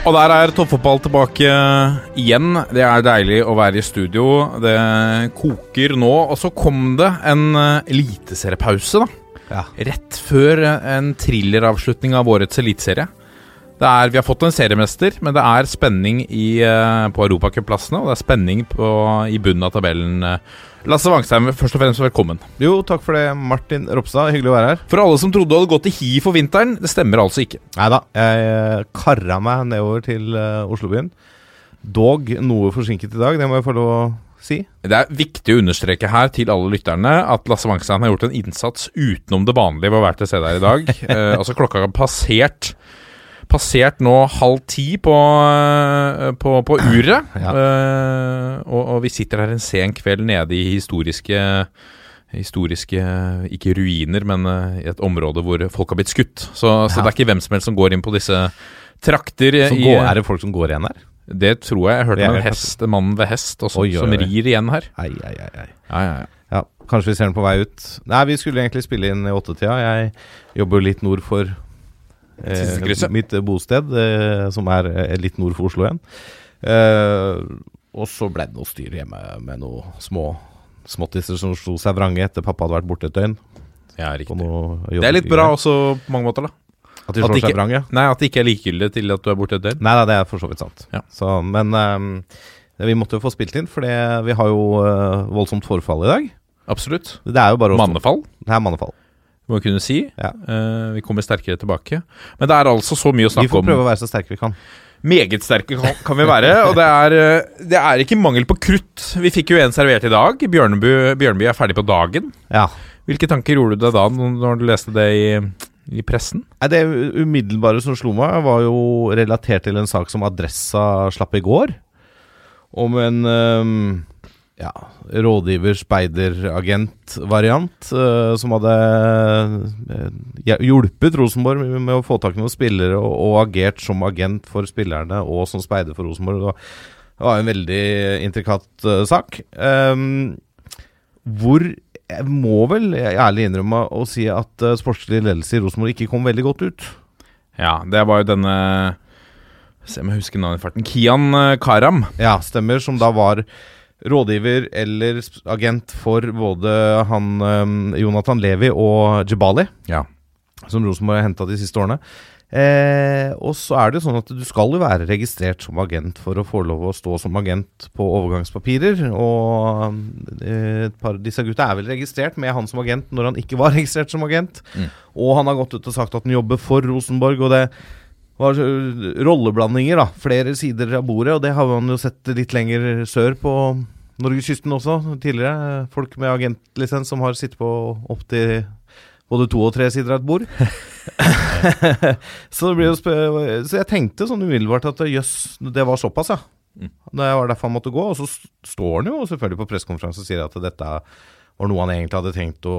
Og der er toppfotball tilbake igjen. Det er deilig å være i studio. Det koker nå. Og så kom det en uh, eliteseriepause, da. Ja. Rett før eh, en thrilleravslutning av årets eliteserie. Det er, vi har fått en seriemester, men det er spenning i, eh, på europacupplassene. Og det er spenning på, i bunnen av tabellen. Eh. Lasse Wangstein, først og fremst velkommen. Jo, takk for det, Martin Ropstad. Hyggelig å være her. For alle som trodde du hadde gått i hi for vinteren, det stemmer altså ikke. Nei da, jeg eh, karra meg nedover til uh, Oslobyen. Dog noe forsinket i dag, det må jeg få lov å si. Det er viktig å understreke her til alle lytterne at Lasse Wangstein har gjort en innsats utenom det vanlige ved å være til stede her i dag. eh, altså Klokka har passert Passert nå halv ti på, eh, på, på uret. Ja. Uh, og, og vi sitter her en sen kveld nede i historiske Historiske Ikke ruiner, men eh, i et område hvor folk har blitt skutt. Så, så det er ikke hvem som helst som går inn på disse trakter. Så i, går, er det folk som går igjen her? Det tror jeg. Jeg hørte om en hest, en mann ved hest også, Oi, oi, som rir igjen her. Ei, ei, ei, ei. Ja, ja, ja. Ja, kanskje vi ser den på vei ut. Nei, vi skulle egentlig spille inn i åttetida. Jeg jobber jo litt nord for eh, mitt bosted, eh, som er eh, litt nord for Oslo igjen. Eh, og så ble det noe styr hjemme med noen små småttiser som slo seg vrange etter pappa hadde vært borte et døgn. ja. Det er litt bra også på mange måter, da. At de At slår ikke- seg vrange. Nei, At det ikke er likegyldig til at du er borte et døgn. Nei nei, det er for så vidt sant. Ja. Så, men ehm, vi måtte jo få spilt inn, for vi har jo eh, voldsomt forfall i dag. Absolutt. Det er jo bare også, Mannefall, Det er mannefall. Må vi kunne si. Ja. Uh, vi kommer sterkere tilbake. Men det er altså så mye å snakke om. Vi får får om. prøve å være så sterke vi kan. Meget sterke kan, kan vi være. Og det er, eh, det er ikke mangel på krutt. Vi fikk jo en servert i dag. Bjørneby, Bjørneby er ferdig på dagen. Ja. Hvilke tanker gjorde du deg da når du leste det i, i pressen? Nei, Det umiddelbare som slo meg, var jo relatert til en sak som Adressa slapp i går. Om en ehm, ja, rådgiver-speider-agent-variant uh, som hadde uh, hjulpet Rosenborg med, å få tak i noen spillere og, og agert som agent for spillerne og som speider for Rosenborg. Det var, en veldig intrikat uh, sak. Um, hvor jeg må vel ærlig innrømme å si at uh, sportslig ledelse i Rosenborg ikke kom veldig godt ut. Ja, det var jo denne Se om jeg husker navnet i farten. Kian eh, Karam. Ja, stemmer. Som da var rådgiver eller agent for både han eh, Jonathan Levi og Jebali, Ja. som Rosenborg har henta de siste årene. Eh, og så er det jo sånn at du skal jo være registrert som agent for å få lov å stå som agent på overgangspapirer. Og eh, et par av disse gutta er vel registrert med han som agent når han ikke var registrert som agent. Mm. Og han har gått ut og sagt at han jobber for Rosenborg, og det var rolleblandinger, da. Flere sider av bordet, og det har man jo sett litt lenger sør på norgeskysten også tidligere. Folk med agentlisens som har sittet på opptil både to og tre sider av et bord. så, så jeg tenkte sånn umiddelbart at jøss, det var såpass, ja. Mm. Det var derfor han måtte gå. Og så står han jo selvfølgelig på pressekonferanse og sier at dette var noe han egentlig hadde tenkt å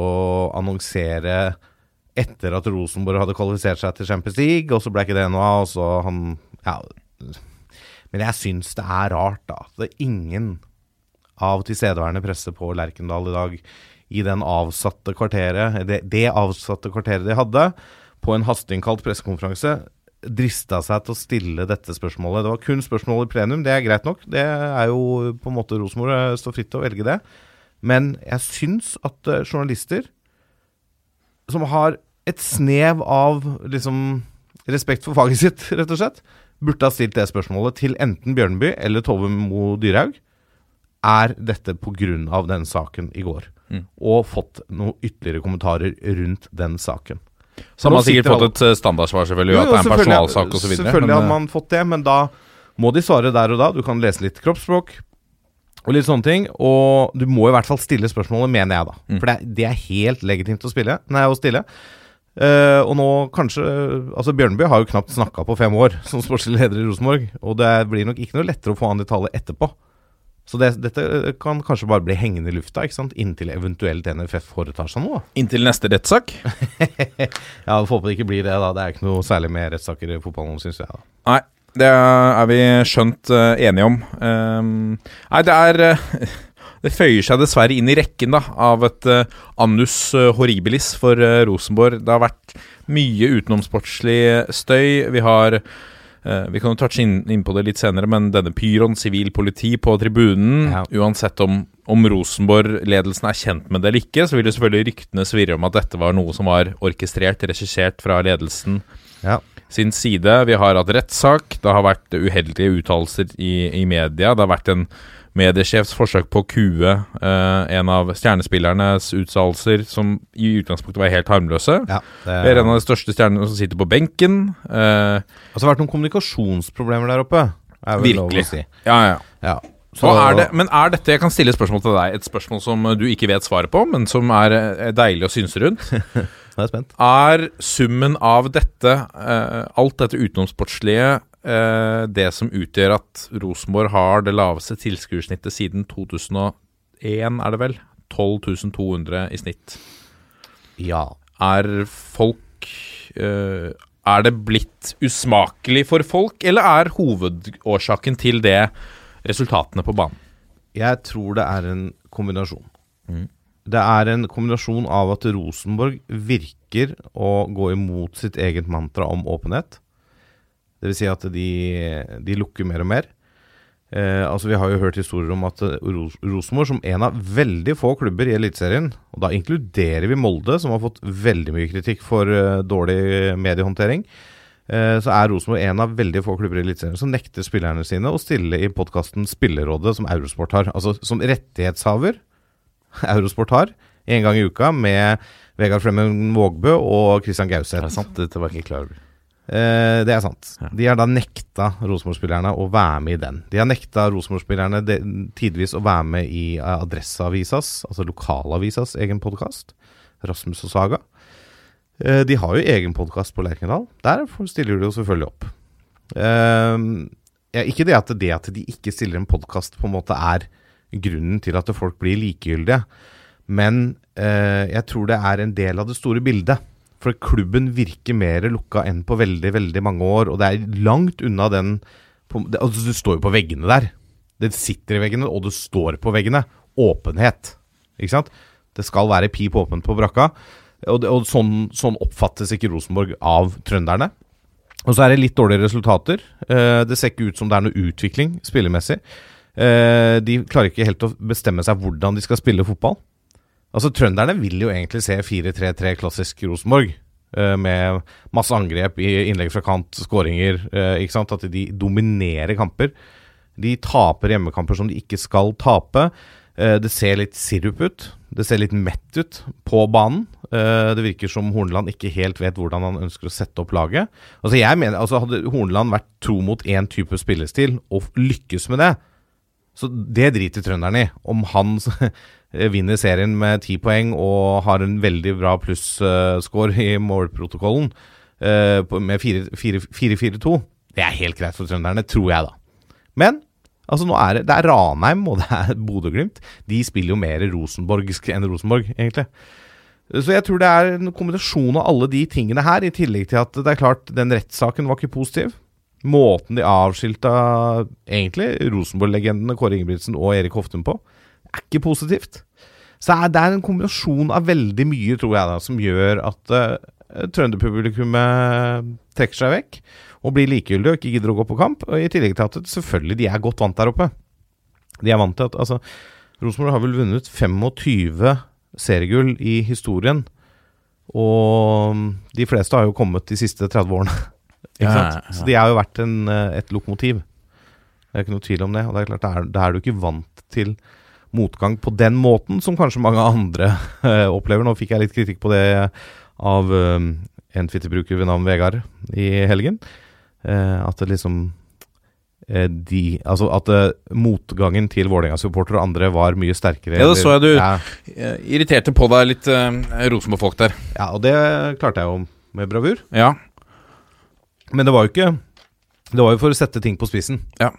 annonsere etter at Rosenborg hadde kvalifisert seg til Champions League, og så ble ikke det noe av. og så han, ja. Men jeg syns det er rart, da. Det er ingen av tilstedeværende presse på Lerkendal i dag i den avsatte kvarteret, det, det avsatte kvarteret de hadde, på en hasteinnkalt pressekonferanse, drista seg til å stille dette spørsmålet. Det var kun spørsmål i plenum, det er greit nok. Det er jo på en måte Rosenborg står fritt til å velge det. Men jeg syns at eh, journalister som har et snev av liksom respekt for faget sitt, rett og slett, burde ha stilt det spørsmålet til enten Bjørneby eller Tove Mo Dyrhaug. Er dette pga. den saken i går? Mm. Og fått noen ytterligere kommentarer rundt den saken. Så har man sikkert fått et eh, standardsvar, selvfølgelig, Jo, at det er en personalsak osv. Selvfølgelig hadde man fått det, men da må de svare der og da. Du kan lese litt kroppsspråk. Og litt sånne ting. Og du må i hvert fall stille spørsmålet, mener jeg, da. Mm. For det, er- det er helt legitimt å spille. Nei, å stille. Uh, og nå kanskje Altså Bjørnby har jo knapt snakka på fem år som sportslig leder i Rosenborg. Og det blir nok ikke noe lettere å få han i tale etterpå. Så det, dette kan kanskje bare bli hengende i lufta ikke sant? inntil eventuelt NFF foretar seg noe. Inntil neste rettssak. Ja, Får håpe det ikke blir det, da. Det er ikke noe særlig med rettssaker i fotballen, syns jeg. da Nei, det er vi skjønt eh, enige om. Ehm, nei, det er eh, Det føyer seg dessverre inn i rekken da av et eh, annus horribilis for Rosenborg. Det har vært mye utenomsportslig støy. Vi har Vi kan jo touche inn, inn på det litt senere, men denne pyroen, sivil politi på tribunen Ja. Uansett om, om Rosenborg-ledelsen er kjent med det eller ikke, så vil det selvfølgelig ryktene svirre om at dette var noe som var orkestrert, regissert fra ledelsen Ja. Sin side. Vi har hatt rettssak. Det har vært uheldige uttalelser i, i media. Det har vært en mediesjefs forsøk på å kue eh, en av stjernespillernes uttalelser, som i utgangspunktet var helt harmløse. Ja, det, Vi er en av de største stjernene som sitter på benken. Eh, Altså, det har vært noen kommunikasjonsproblemer der oppe. Er vel lov å Virkelig. si. ja, ja. Ja. Så er det, men er dette Jeg kan stille et spørsmål til deg. Et spørsmål som du ikke vet svaret på, men som er eh, deilig å synse rundt. Nå er jeg spent. Er summen av dette, uh, alt dette utenomsportslige, uh, det som utgjør at Rosenborg har det laveste tilskuersnittet siden 2001, er det vel? 12.200 i snitt. Ja. Er folk uh, Er det blitt usmakelig for folk, eller er hovedårsaken til det resultatene på banen? Jeg tror det er en kombinasjon. Mhm. Det er en kombinasjon av at Rosenborg virker å gå imot sitt eget mantra om åpenhet. Vil si at de, de lukker mer og mer. Eh, altså Vi har jo hørt historier om at eh, Rosenborg, som en av veldig få klubber i Eliteserien, og da inkluderer vi Molde, som har fått veldig mye kritikk for uh, dårlig mediehåndtering, eh, så er Rosenborg en av veldig få klubber i Eliteserien som nekter spillerne sine å stille i podkasten Spillerådet, som Eurosport har. Altså som rettighetshaver Eurosport har, en gang i uka, med Vegard Flemmen Vågbø og Christian Gauseth. Dette var ikke klar over. Eh, det er sant. Ja. De har da nekta Rosenborg-spillerne å være med i den. De har nekta Rosenborg-spillerne tidvis å være med i eh, Adresseavisas, altså lokalavisas, egen podkast. Rasmus og Saga. Eh, de har jo egen podkast på Lerkendal. Der stiller de jo selvfølgelig opp. Eh, ja, ikke det at, det at de ikke stiller en podkast på en måte er grunnen til at folk blir likegyldige, men eh, jeg tror det er en del av det store bildet. For klubben virker mer lukka enn på veldig, veldig mange år, og det er langt unna den på, det, altså, Det står jo på veggene der. Det sitter i veggene, og det står på veggene. Åpenhet. Ikke sant? Det skal være pip åpent på brakka. Og, det, og sånn, sånn oppfattes ikke Rosenborg av trønderne. Og så er det litt dårlige resultater. Eh, det ser ikke ut som det er noe utvikling spillemessig. Eh, de klarer ikke helt å bestemme seg hvordan de skal spille fotball. Altså Trønderne vil jo egentlig se 4-3-3 klassisk Rosenborg. eh, med masse angrep, i innlegg fra kant, skåringer. eh, ikke sant? At de dominerer kamper. De taper hjemmekamper som de ikke skal tape. Det ser litt sirup ut. Det ser litt mett ut på banen. Det virker som Horneland ikke helt vet hvordan han ønsker å sette opp laget. Altså jeg mener, altså Hadde Horneland vært tro mot én type spillestil og lykkes med det, så det driter trønderne i. Om han vinner serien med ti poeng og har en veldig bra plusscore i målprotokollen eh, med 4-4-2, det er helt greit for trønderne, tror jeg, da. Men altså nå er det, det er Ranheim og det er Bodø-Glimt. De spiller jo mer rosenborgsk enn Rosenborg, egentlig. Så jeg tror det er en kombinasjon av alle de tingene her, i tillegg til at det er klart den rettssaken var ikke positiv. Måten de avskilta egentlig Rosenborg-legendene Kåre Ingebrigtsen og Erik Hoftun på, er ikke positivt. Så det er en kombinasjon av veldig mye, tror jeg, da, som gjør at uh, trønderpublikummet trekker seg vekk og blir likegyldig og ikke gidder å gå på kamp. Og I tillegg til at selvfølgelig de er godt vant der oppe. De er vant til at altså, Rosenborg har vel vunnet 25 seriegull i historien. Og de fleste har jo kommet de siste 30 årene. Ikke Ja, sant? ja, ja. Så de har jo vært en, eh, et lokomotiv. Det er ikke noe tvil om det. Og det er klart, da er, da er du ikke vant til motgang på den måten som kanskje mange andre eh, opplever. Nå fikk jeg litt kritikk på det av eh, en Twitter-bruker ved navn Vegard i helgen. Eh, at det liksom de Altså at motgangen til Vålerenga-supportere og andre var mye sterkere. Ja, det så jeg du- Ja, Irriterte på deg litt uh, Rosenborg-folk der. ja, og det klarte jeg jo med bravur. Ja. Men det var jo ikke Det var jo for å sette ting på spissen. Ja.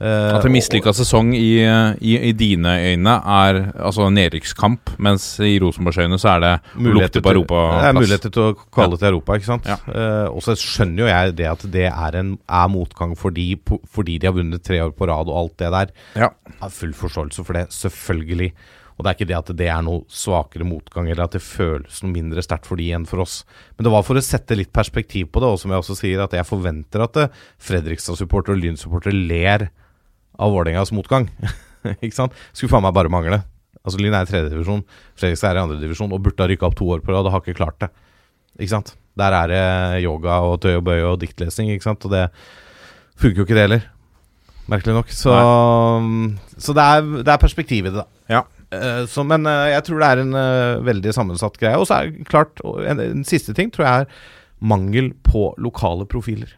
Eh, At en mislykka sesong i, i, i dine øyne er altså nedrykkskamp, mens i Rosenborgs øyne så er det lukte på europaplass. Det er muligheter til å kvalle til Europa, ikke sant. Ja. Uh, og så skjønner jo jeg det at det er, en, er motgang fordi, fordi de har vunnet tre år på rad og alt det der. Ja. Jeg har full forståelse for det, selvfølgelig. Og det er ikke det at det er noe svakere motgang, eller at det føles noe mindre sterkt for de enn for oss. Men det var for å sette litt perspektiv på det, og som jeg også sier, at jeg forventer at eh, Fredrikstad-supportere og Lyn-supportere ler av Vålerengas motgang. ikke sant? Skulle faen meg bare mangle. Altså Lyn er i tredjedivisjon, Fredrikstad er i andredivisjon og burde ha rykka opp to år på rad og har ikke klart det. Ikke sant? Der er det yoga og tøy og bøy og diktlesing, ikke sant? Og det funker jo ikke det heller. Merkelig nok. Så, så det, er, det er perspektivet i det, da. Ja. Eh, så, men eh, jeg tror det er en eh, veldig sammensatt greie. Og så er det klart en, en siste ting tror jeg er mangel på lokale profiler.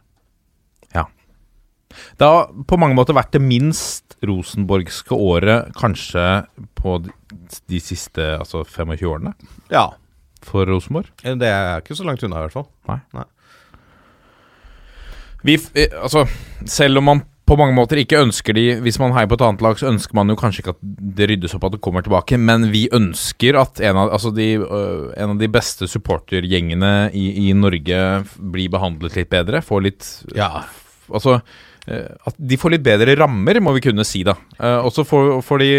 Ja. Det har på mange måter vært det minst rosenborgske året kanskje på de, de siste altså 25 årene Ja. for Rosenborg. Det er ikke så langt unna, i hvert fall. Nei. Nei. Vi, altså, selv om man på mange måter ikke ønsker de Hvis man heier på et annet lag, så ønsker man jo kanskje ikke at det ryddes opp, at det kommer tilbake, men vi ønsker at en av, altså de, øh, en av de beste supportergjengene i, i Norge blir behandlet litt bedre. Får litt Ja. Altså eh, At de får litt bedre rammer, må vi kunne si, da. Eh, Og så får, får de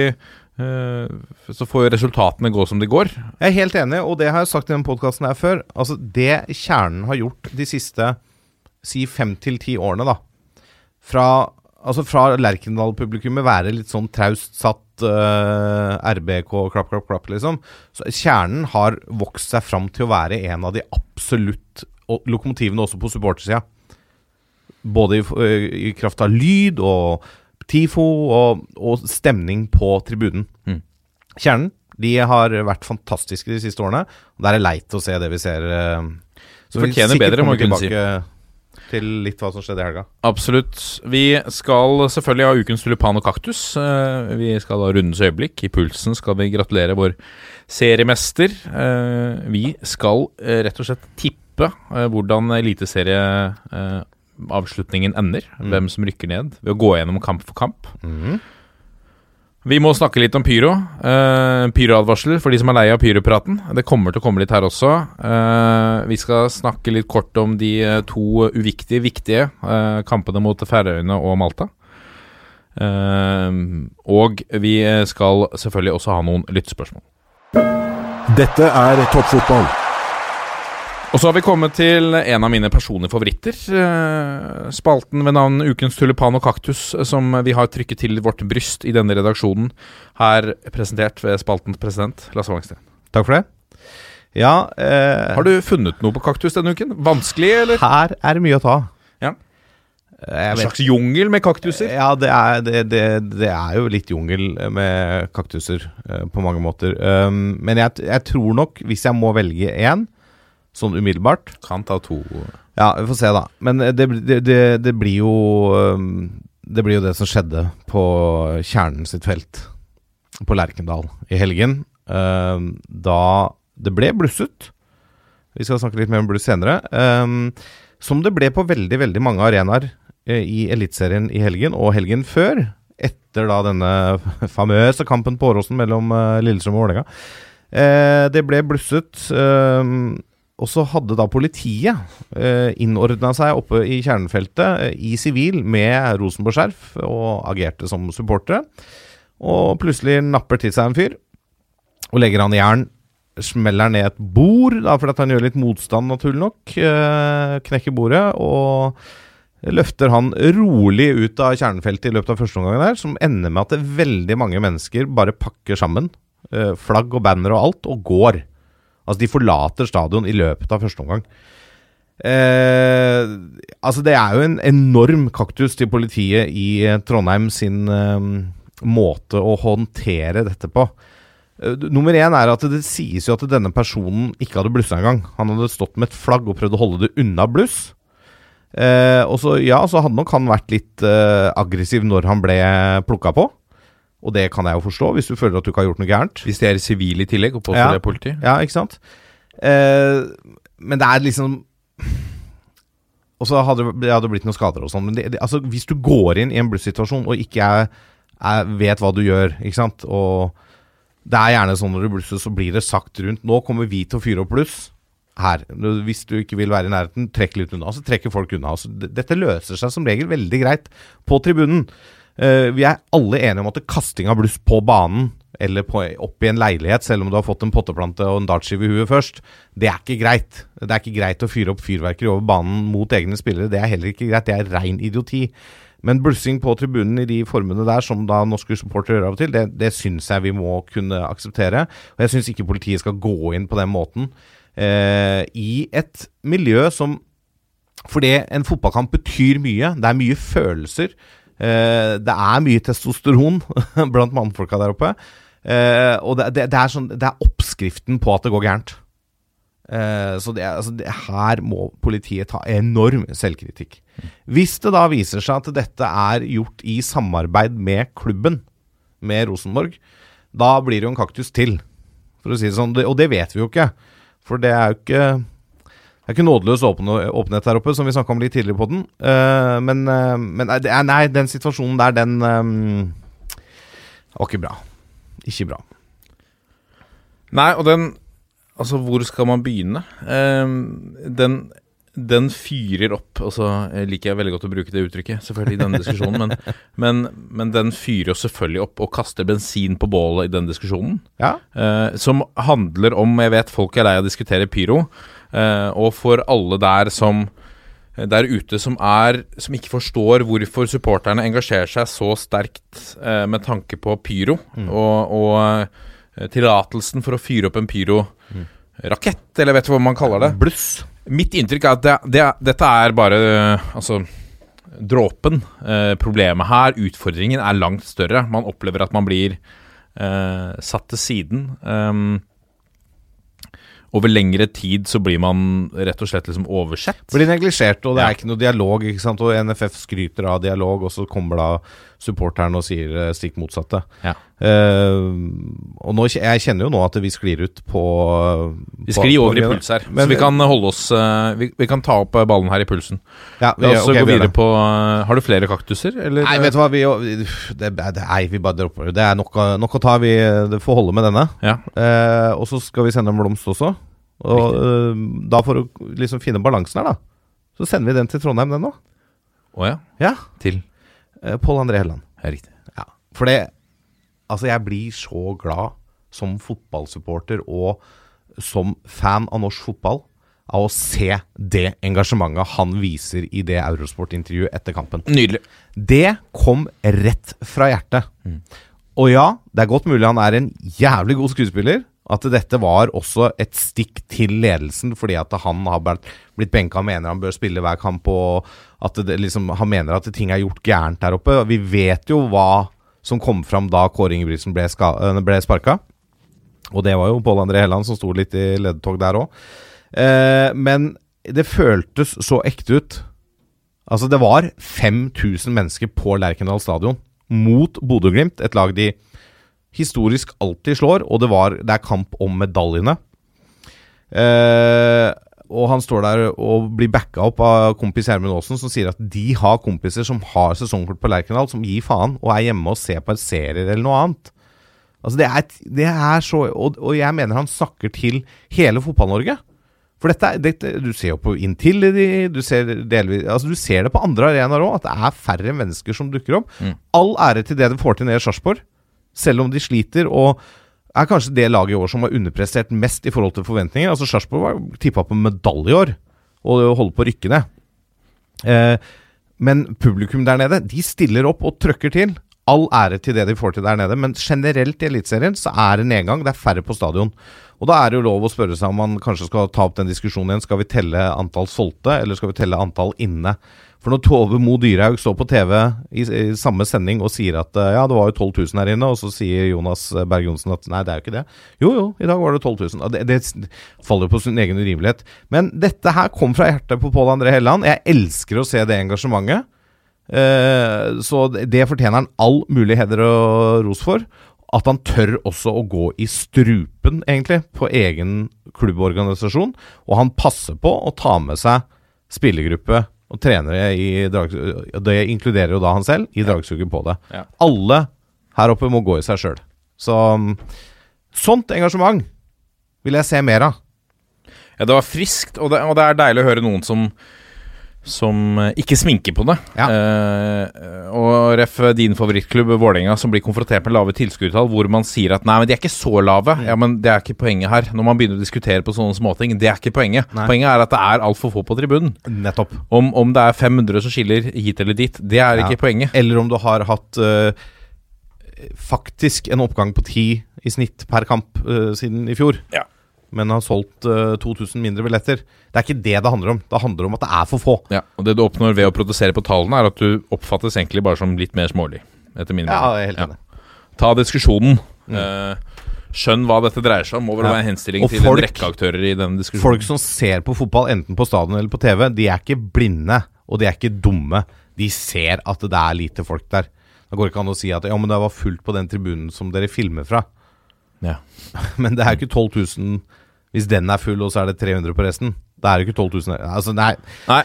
Så får resultatene gå som de går. Jeg er helt enig, og det har jeg sagt i den podkasten her før. Altså, det kjernen har gjort de siste si fem til ti årene, da Fra, altså fra Lerkendal-publikummet være litt sånn traust satt uh, RBK, klapp, klapp, klapp, liksom. Så kjernen har vokst seg fram til å være en av de absolutt og lokomotivene også på supportersida. Både i, i kraft av lyd og TIFO og, og stemning på tribunen. Mm. Kjernen de har vært fantastiske de siste årene. Og Det er leit å se det vi ser. eh, Så Fortjener bedre, må vi kunne si. Til litt hva som skjedde i helga. Absolutt. Vi skal selvfølgelig ha ukens tulipan og kaktus. Eh, Vi skal ha rundens øyeblikk. I pulsen skal vi gratulere vår seriemester. Eh, Vi skal eh, rett og slett tippe hvordan eliteserieavslutningen ender. Hvem som rykker ned, ved å gå gjennom kamp for kamp. Vi må snakke litt om pyro. Uh, pyroadvarsler for de som er lei av pyropraten. Det kommer til å komme litt her også. Uh, vi skal snakke litt kort om de eh, to uviktige, viktige uh, kampene mot Færøyene og Malta. Og vi skal selvfølgelig også ha noen lyttespørsmål. Dette er toppfotball. Og så har vi kommet til en av mine personlige favoritter. eh, Spalten ved navn Ukens tulipan og kaktus, som vi har trykket til vårt bryst i denne redaksjonen. Her presentert ved spaltens president, Lasse Wangsten. Takk for det. Ja eh, Har du funnet noe på kaktus denne uken? Vanskelig, eller? Her er det mye å ta. Ja. Eh, En slags jungel med kaktuser? Ja, det er, det, det, det er jo litt jungel med kaktuser eh, på mange måter. Um, men jeg, jeg tror nok, hvis jeg må velge én, sånn umiddelbart Kan ta to. Ja, vi får se, da. Men det, det, det, det blir jo um, Det blir jo det som skjedde på Kjernen sitt felt på Lerkendal i helgen. Um, da det ble blusset. Vi skal snakke litt mer om bluss senere. Um, som det ble på veldig, veldig mange arenaer eh, i Eliteserien i helgen, og helgen før. Etter da denne famøse kampen på Åråsen mellom eh, Lillestrøm og Vålerenga. Eh, det ble blusset. Og så hadde da politiet eh, innordna seg oppe i kjernefeltet eh, i sivil med Rosenborg-skjerf og agerte som supportere. Og plutselig napper til seg en fyr og legger han i jern. Smeller ned et bord, da, fordi han gjør litt motstand, naturlig nok. Eh, knekker bordet og løfter han rolig ut av kjernefeltet i løpet av første omgang der, som ender med at veldig mange mennesker bare pakker sammen eh, flagg og banner og alt, og går. Altså, de forlater stadion i løpet av første omgang. Eh, altså, det er jo en enorm kaktus til politiet i eh, Trondheim sin eh, måte å håndtere dette på. Eh, nummer én er at det sies jo at denne personen ikke hadde blussa engang. Han hadde stått med et flagg og prøvd å holde det unna bluss. Eh, og så, ja, så hadde nok han vært litt eh, aggressiv når han ble plukka på. Og det kan jeg jo forstå, hvis du føler at du ikke har gjort noe gærent. Hvis de er sivile i tillegg, og påstår Ja. det er politi. Ja, ikke sant? Eh, men det er liksom Og så hadde det hadde blitt noen skader og sånn. Men det, det, altså, hvis du går inn i en blussituasjon og ikke er, er, vet hva du gjør, ikke sant Og det er gjerne sånn når du blusser, så blir det sagt rundt Nå kommer vi til å fyre opp bluss her. Hvis du ikke vil være i nærheten, trekk litt unna. Så trekker folk unna. Så dette løser seg som regel veldig greit på tribunen. Eh, vi er alle enige om at kasting av bluss på banen eller på, opp i en leilighet, selv om du har fått en potteplante og en dartskive i huet først, det er ikke greit. Det er ikke greit å fyre opp fyrverkeri over banen mot egne spillere. Det er heller ikke greit. Det er rein idioti. Men blussing på tribunen i de formene der, som da norske supportere gjør av og til, det, det syns jeg vi må kunne akseptere. Og jeg syns ikke politiet skal gå inn på den måten eh, i et miljø som fordi en fotballkamp betyr mye. Det er mye følelser. Eh, det er mye testosteron blant mannfolka der oppe. Eh, og det, det, det, er sånn, det er oppskriften på at det går gærent. Eh, så altså, her må politiet ta enorm selvkritikk. Hvis det da viser seg at dette er gjort i samarbeid med klubben, med Rosenborg, da blir det jo en kaktus til, for å si det sånn. Og det vet vi jo ikke. For det er jo ikke det er ikke nådeløs åpenhet der oppe, som vi snakka om litt tidligere på den. Uh, men uh, men nei, nei, den situasjonen der, den um, var ikke bra. Ikke bra. Nei, og den Altså, hvor skal man begynne? Ehm, den, den fyrer opp Og så eh, liker jeg veldig godt å bruke det uttrykket, selvfølgelig, i denne diskusjonen, men, men, men den fyrer jo selvfølgelig opp og kaster bensin på bålet i den diskusjonen. Ja. Uh, som handler om Jeg vet folk er lei av å diskutere pyro, eh, og for alle der som der ute som er Som ikke forstår hvorfor supporterne engasjerer seg så sterkt eh, med tanke på pyro, og, og eh, tillatelsen for å fyre opp en pyrorakett, eller vet du hva man kaller det? Bluss. Mitt inntrykk er at det, det, dette er bare eh, Altså dråpen. Eh, problemet her, utfordringen, er langt større. Man opplever at man blir eh, satt til siden. Um, over lengre tid så blir man rett og slett liksom oversett. Blir neglisjert, og det er ikke noe dialog. ikke sant? Og NFF skryter av dialog, og så kommer da supporteren og sier det stikk motsatte. Ja. Uh, og nå, jeg kjenner jo nå at vi sklir ut på Vi sklir over i puls her, Men- så vi kan holde oss uh, vi, vi kan ta opp eh, ballen her i pulsen. Ja, vi, La oss ok, gå videre på uh, Har du flere kaktuser, eller? Nei, vet du hva, vi, det, det, nei, vi bare dropper det. Det er nok, nok å ta. Vi det får holde med denne. Ja. Eh, og så skal vi sende en blomst også. Og eh, da for å liksom finne balansen her, da, så sender vi den til Trondheim, den nå. Å ja. Ja. Til. Eh, Pål André Helland. Riktig. Ja. For det Altså, jeg blir så glad som fotballsupporter og som fan av norsk fotball av å se det engasjementet han viser i det Eurosport-intervjuet etter kampen. Nydelig. Det kom rett fra hjertet. Og ja, det er godt mulig han er en jævlig god skuespiller. At dette var også et stikk til ledelsen, fordi at han har blitt benka og mener han bør spille hver kamp, og at det liksom, han mener at ting er gjort gærent der oppe. Vi vet jo hva som kom fram da Kåre Ingebrigtsen ble, ska- øh, ble sparka. Og det var jo Pål André Helland som sto litt i ledetog der òg. Eh, men det føltes så ekte ut. Altså, det var 5000 mennesker på Lerkendal stadion mot Bodø-Glimt, et lag de historisk alltid slår, og det, var, det er kamp om medaljene. Eh, og han står der og blir backa opp av kompis Gjermund Aasen, som sier at de har kompiser som har sesongkort på Lerkendal, som gir faen, og er hjemme og ser på en serie eller noe annet. Altså det er, det er så og, og jeg mener han snakker til hele Fotball-Norge. For dette, dette Du ser jo på Intility, du ser delvis Altså du ser det på andre arenaer òg, at det er færre mennesker som dukker opp. All ære til det de får til nede i Sarpsborg, selv om de sliter. og er kanskje det laget i år som har underprestert mest i forhold til forventninger. Altså Sarpsborg var tippa på medalje i år, og holder på å rykke ned. Eh, men publikum der nede, de stiller opp og trøkker til. All ære til det de får til der nede, men generelt i Eliteserien så er det nedgang. Det er færre på stadion. Og da er det jo lov å spørre seg om man kanskje skal ta opp den diskusjonen igjen. Skal vi telle antall solgte, eller skal vi telle antall inne? For når Tove Mo Dyrhaug står på TV i, i samme sending og sier at eh, ja, det var jo 12 000 her inne, og så sier Jonas Berg Johnsen at nei, det er jo ikke det. Jo, jo, i dag var det 12 000. Og Det, det faller jo på sin egen urimelighet. Men dette her kom fra hjertet på Pål André Helleland. Jeg elsker å se det engasjementet. Eh, så det fortjener han all mulig heder og ros for. At han tør også å gå i strupen, egentlig, på egen klubborganisasjon. Og han passer på å ta med seg spillergruppe og trenere i drag... Det inkluderer jo da han selv, i dragsuget på det. Ja. Alle her oppe må gå i seg sjøl. Så mm, sånt engasjement vil jeg se mer av. Ja, det var friskt, og det, og det er deilig å høre noen som som eh, ikke sminker på det. Ja. Eh, og ref din favorittklubb Vålerenga som blir konfrontert med lave tilskuertall, hvor man sier at nei, men de er ikke så lave. Mm. Ja, men det er ikke poenget her. Når man begynner å diskutere på sånne småting, det er ikke poenget. Nei. Poenget er at det er altfor få på tribunen. Nettopp. Om, om det er 500 som skiller hit eller dit, det er Ja. ikke poenget. Eller om du har hatt uh, faktisk en oppgang på ti i snitt per kamp uh, siden i fjor. Ja. Men har solgt uh, 2000 mindre billetter. Det er ikke det det handler om. Det handler om at det er for få. Ja, og Det du oppnår ved å produsere på tallene, er at du oppfattes egentlig bare som litt mer smålig. Etter min Ja, mening. jeg er helt enig. Ta diskusjonen. Eh, skjønn hva dette dreier seg om. Må vel Ja. være en henstilling til folk- en rekke aktører i denne diskusjonen. Folk som ser på fotball, enten på stadion eller på TV, de er ikke blinde, og de er ikke dumme. De ser at det er lite folk der. Da går det ikke an å si at ja, men det var fullt på den tribunen som dere filmer fra. Ja. Men det er jo ikke 12 000 hvis den er full, og så er det 300 på resten. Da er det ikke 12 000 Altså, nei. Nei.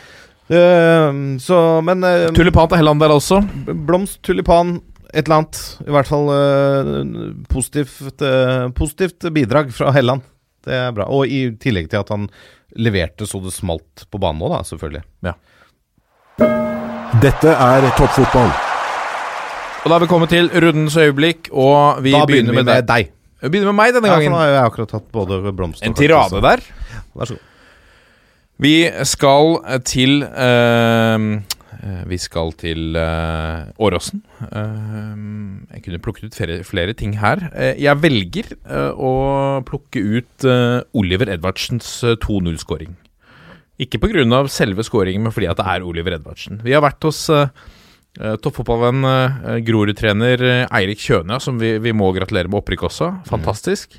Uh, så, men uh, Tulipan til Helland der også. Blomst, tulipan, et eller annet. I hvert fall uh, positivt, eh, positivt bidrag fra Helland. Det er bra. Og i tillegg til at han leverte så det smalt på banen òg, da, selvfølgelig. Dette er toppfotball. Og da har vi kommet til rundens øyeblikk, og vi da begynner, med, deg. deg. Vi begynner med meg denne gangen. Ja, for nå har jeg akkurat tatt både blomster En tirade der. Ja, Vær så god. Vi skal til eh, eh, Vi skal til eh, Åråsen. Uh, jeg kunne plukket ut flere, flere ting her. Jeg velger eh, å plukke ut Oliver Edvardsens eh, 2-0-skåring. Ikke pga. selve skåringen, men fordi at det er Oliver Edvardsen. Vi har vært hos eh, toppfotballvenn eh, Grorud-trener eh, Eirik Kjønø, som vi, vi må gratulere med opprykk også. Fantastisk.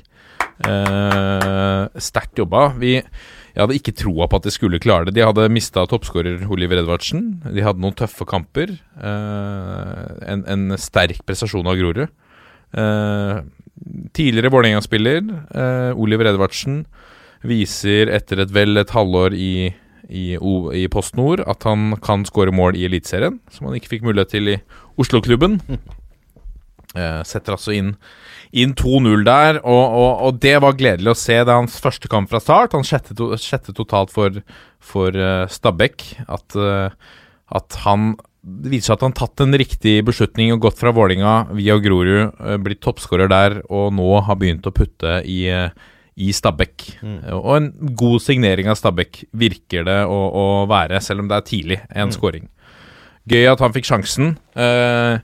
Eh, Sterkt jobba. Vi, jeg hadde ikke troa på at de skulle klare det. De hadde mista toppskårer Oliver Edvardsen. De hadde noen tøffe kamper. Eh, en, en sterk prestasjon av Grorud. Eh, tidligere Vålerenga-spiller Oliver Edvardsen viser etter et vel et halvår i, i, O- i Post Nord at han kan skåre mål i Eliteserien, som han ikke fikk mulighet til i Oslo-klubben. Eh, setter altså inn, inn 2-0 der, og, og, og det var gledelig å se. Det er hans første kamp fra start. Han sjette, to, sjette totalt for, for uh, Stabæk. At, uh, at han det viser seg at han har tatt en riktig beslutning og gått fra Vålinga via Grorud, eh, blitt toppskårer der, og nå har begynt å putte i, i Stabæk. Mm. Og en god signering av Stabæk virker det å, å være, selv om det er tidlig, en scoring. Gøy at han fikk sjansen. Eh,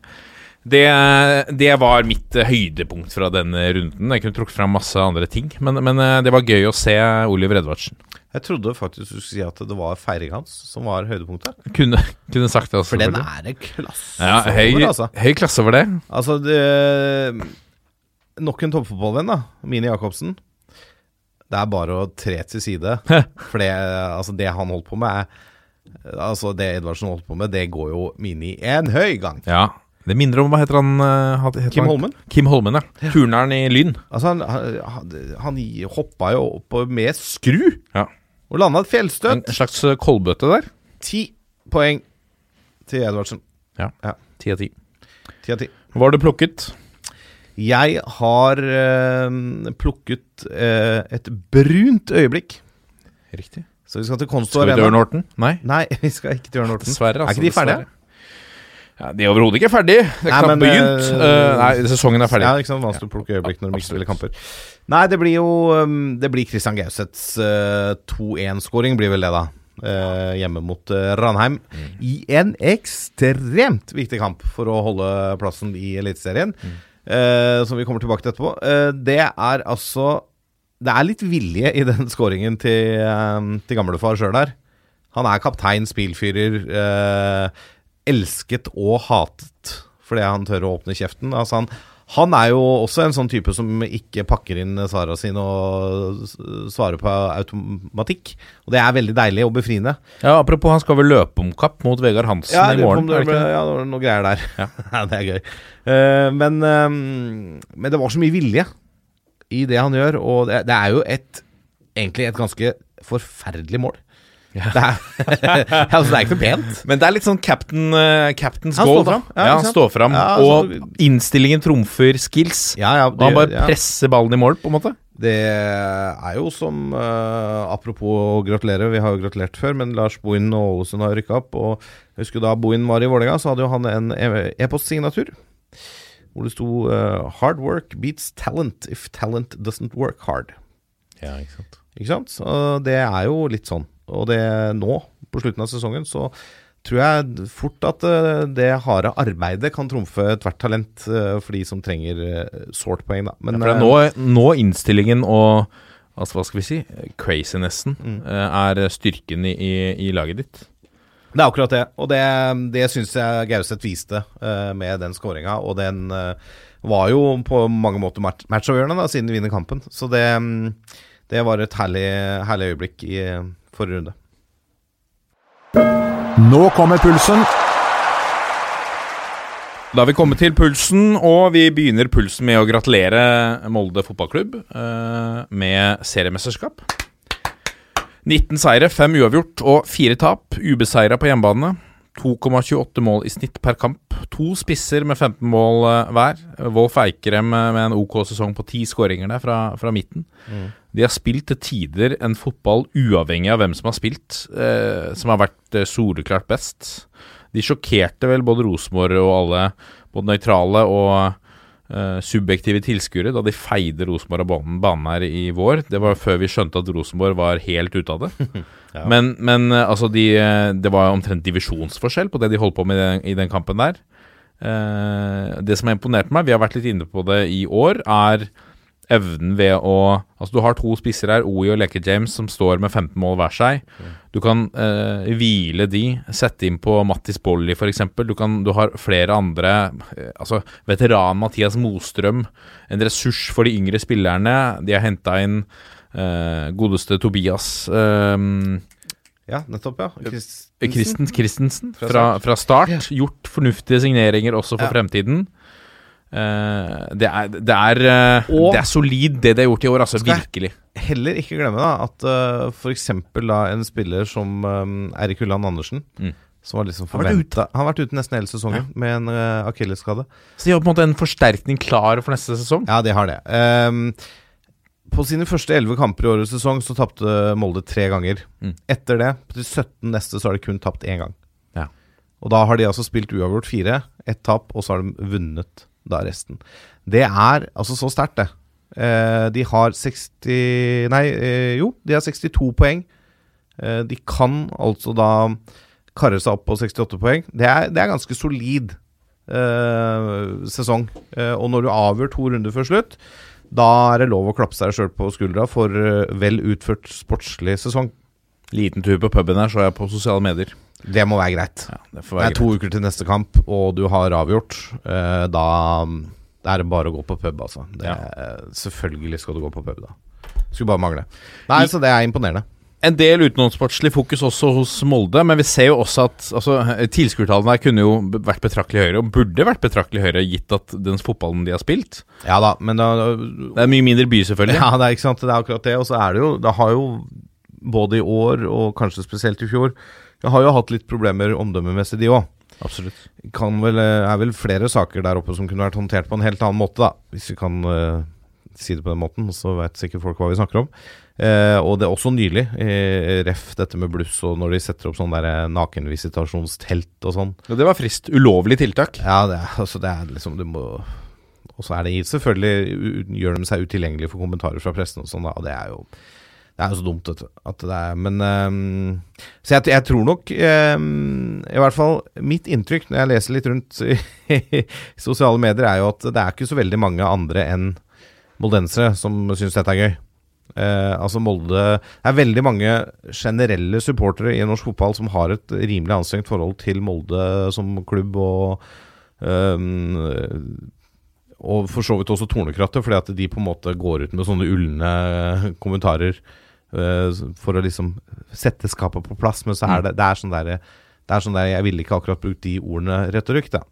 det, det var mitt eh, høydepunkt fra denne runden. Jeg kunne trukket fram masse andre ting, men, men eh, det var gøy å se Oliver Edvardsen. Jeg trodde faktisk du skulle si at det var feiringa hans som var høydepunktet. Kunne, kunne sagt det også. For den er det klasse ja, høy, over, altså. høy klasse over det. Altså, det, Nok en toppfotballvenn, da. Mini Jacobsen. Det er bare å tre til side. For det, altså, det han holdt på med, er Altså, det Edvardsen holdt på med, det går jo Mini en høy gang. Ja, Det minner om Hva heter han? eh, heter Kim han? Holmen. Kim Holmen, ja. Turneren i Lyn. Altså, han, han, han hoppa jo opp med skru Ja. og landa et En fjellstøt. slags eh, kolbøtte der. Ti poeng til Edvardsen. Ja. Ja. Ti av ti. Har du plukket? Jeg har eh, plukket eh, et brunt øyeblikk. Riktig. Så vi skal til Konsto Arena. Skal vi til Ørn Horten? Nei. Nei, vi skal ikke til Ørn Horten. Dessverre. Er Altså, ikke de ferdige? Ja, de er overhodet ikke ferdige. Det er knapt begynt. Uh, Eh, nei, sesongen er ferdig. Ja, ikke sant? Vanskelig å plukke øyeblikk når de ikke spiller kamper. Nei, det blir jo um, Det blir Christian Gauseths uh, 2-1-skåring, blir vel det, da. Uh, hjemme mot eh, Ranheim. Mm. I en ekstremt viktig kamp for å holde plassen i Eliteserien. Mm. Eh, som vi kommer tilbake til etterpå. Eh, det er altså det er litt vilje i den skåringen til, eh, til gamlefar sjøl der. Han er kaptein, spillfyrer. Elsket og hatet fordi han tør å åpne kjeften. Altså han, han er jo også en sånn type som ikke pakker inn svara sine og svarer på automatikk. Og det er veldig deilig og befriende. Ja, Apropos, han skal vel løpe om kapp mot Vegard Hansen Ja, i morgen? det det ja, det var noe greier der. Ja. Ja, det er gøy. Uh, men, uh, men det var så mye vilje i det han gjør, og det, det er jo et egentlig et ganske forferdelig mål. Det, er, altså, det er ikke noe pent. Men det er litt sånn captain, uh, captain's Han goal, står fram. Ja, Ja, han står fram. Ja, og innstillingen trumfer skills. Ja, ja, Og han bare ja. presser ballen i mål, på en måte. Det er jo som uh, Apropos å gratulere, vi har jo gratulert før, men Lars Bohin og Ålesund har rykka opp. Og jeg husker da Bohin var i Vålerenga, så hadde jo han en e- e-postsignatur. Hvor det sto uh, 'Hard work beats talent if talent doesn't work hard'. Ja, ikke sant Ikke sant? Så det er jo litt sånn. Og det nå, på slutten av sesongen, så tror jeg fort at eh, det harde arbeidet kan trumfe ethvert talent eh, for de som trenger eh, sårt poeng, da. Men For det er nå, nå innstillingen og altså, hva skal vi si crazinessen Mm. er styrken i, i, i laget ditt. Det er akkurat det. Og det, det syns jeg Gauseth viste med den skåringa. Og den var jo på mange måter match matchavgjørende, da, siden de vinner kampen. Så det, mm, det var et herlig, herlig øyeblikk i forrige runde. Nå kommer pulsen. Da har vi kommet til pulsen, og vi begynner pulsen med å gratulere Molde fotballklubb eh, med seriemesterskap. 19 seire, 5 uavgjort og 4 tap. Ubeseira på hjemmebane. 2,28 mål i snitt per kamp. To spisser med 15 mål eh, hver. Wolf Eikrem eh, med en OK sesong på 10 skåringer der fra, fra midten. De har spilt til tider en fotball uavhengig av hvem som har spilt, eh, som har vært eh, soleklart best. De sjokkerte vel både Rosenborg og alle både nøytrale og eh, subjektive tilskuere da de feide Rosenborg av banen, banen her i vår. Det var før vi skjønte at Rosenborg var helt ute av det. Men, men eh, altså de, det var omtrent divisjonsforskjell på det de holdt på med i den, i den kampen der. Eh, det som har imponert meg, vi har vært litt inne på det i år, er evnen ved å Altså, du har to spisser her, OI og Leke James, som står med 15 mål hver seg. Du kan eh, hvile de, sette inn på Mattis Bolli f.eks. Du, kan- du har flere andre eh, Altså, veteran Mathias Mostrøm, en ressurs for de yngre spillerne. De har henta inn eh, godeste Tobias eh, Ja, nettopp, ja. Christensen. Christensen Fra fra, start. fra start. Gjort fornuftige signeringer også for Ja. fremtiden. Eh, det, er, det, er, eh, det er solid, det de har gjort i år. Altså, virkelig. Heller ikke glemme da at uh, f.eks. da en spiller som um, Erik Ulland Andersen Mm. Som var liksom forventa Han har vært ute nesten hele sesongen med en uh, akillesskade. Så de har på en måte en forsterkning klar for neste sesong. Ja, de har det. Um, på sine første elleve kamper i årets sesong så tapte Molde tre ganger. Mm. Etter det, på de 17 neste, så har de kun tapt én gang. Ja. Og da har de altså spilt uavgjort fire, ett tap, og så har de vunnet da resten. Det er altså så sterkt, det. Eh, de har 60 Nei, eh, jo, de har 62 poeng. Eh, de kan altså da karre seg opp på 68 poeng. Det er, det er ganske solid eh, sesong. Eh, og når du avgjør to runder før slutt, da er det lov å klappe seg sjøl på skuldra for eh, vel utført sportslig sesong. Liten tur på puben her, så jeg på sosiale medier. Det må være greit. Ja, det være Det er to uker til neste kamp, og du har avgjort. Eh, da er det bare å gå på pub, altså. Det, Selvfølgelig skal du gå på pub, da. Skulle bare mangle. Nei, så det er imponerende. En del utenomsportslig fokus også hos Molde, men vi ser jo også at altså, tilskuertallene her kunne jo vært betraktelig høyere, og burde vært betraktelig høyere, gitt at den fotballen de har spilt Ja da, men da Det er mye mindre by, selvfølgelig. Ja, det er ikke sant. Det er akkurat det. Og så er det jo Det har jo både i år og kanskje spesielt i fjor har jo hatt litt problemer omdømmemessig, de òg. Absolutt. Kan vel, eh, er vel flere saker der oppe som kunne vært håndtert på en helt annen måte, da. Hvis vi kan uh, si det på den måten, så vet sikkert folk hva vi snakker om. Uh, og det er også nylig, eh, ref dette med bluss og når de setter opp sånn der nakenvisitasjonstelt og sånn. Ja, det var frist. Ulovlig tiltak. Ja, det er, altså det er liksom Du må Og så er det selvfølgelig Gjør de seg utilgjengelige for kommentarer fra pressen og sånn, da. Og det er jo Det er jo så dumt. At det er Men um, Så jeg, jeg tror nok um, I hvert fall mitt inntrykk når jeg leser litt rundt i, sosiale medier, er jo at det er ikke så veldig mange andre enn moldensere som syns dette er gøy. Uh, altså Molde Det er veldig mange generelle supportere i norsk fotball som har et rimelig anstrengt forhold til Molde som klubb, og um, Og for så vidt også Tornekrattet, fordi at de på en måte går ut med sånne ulne kommentarer for å liksom sette skapet på plass. Men så er det, det er sånn der, det er sånn der Jeg ville ikke akkurat brukt de ordene retorikk, da.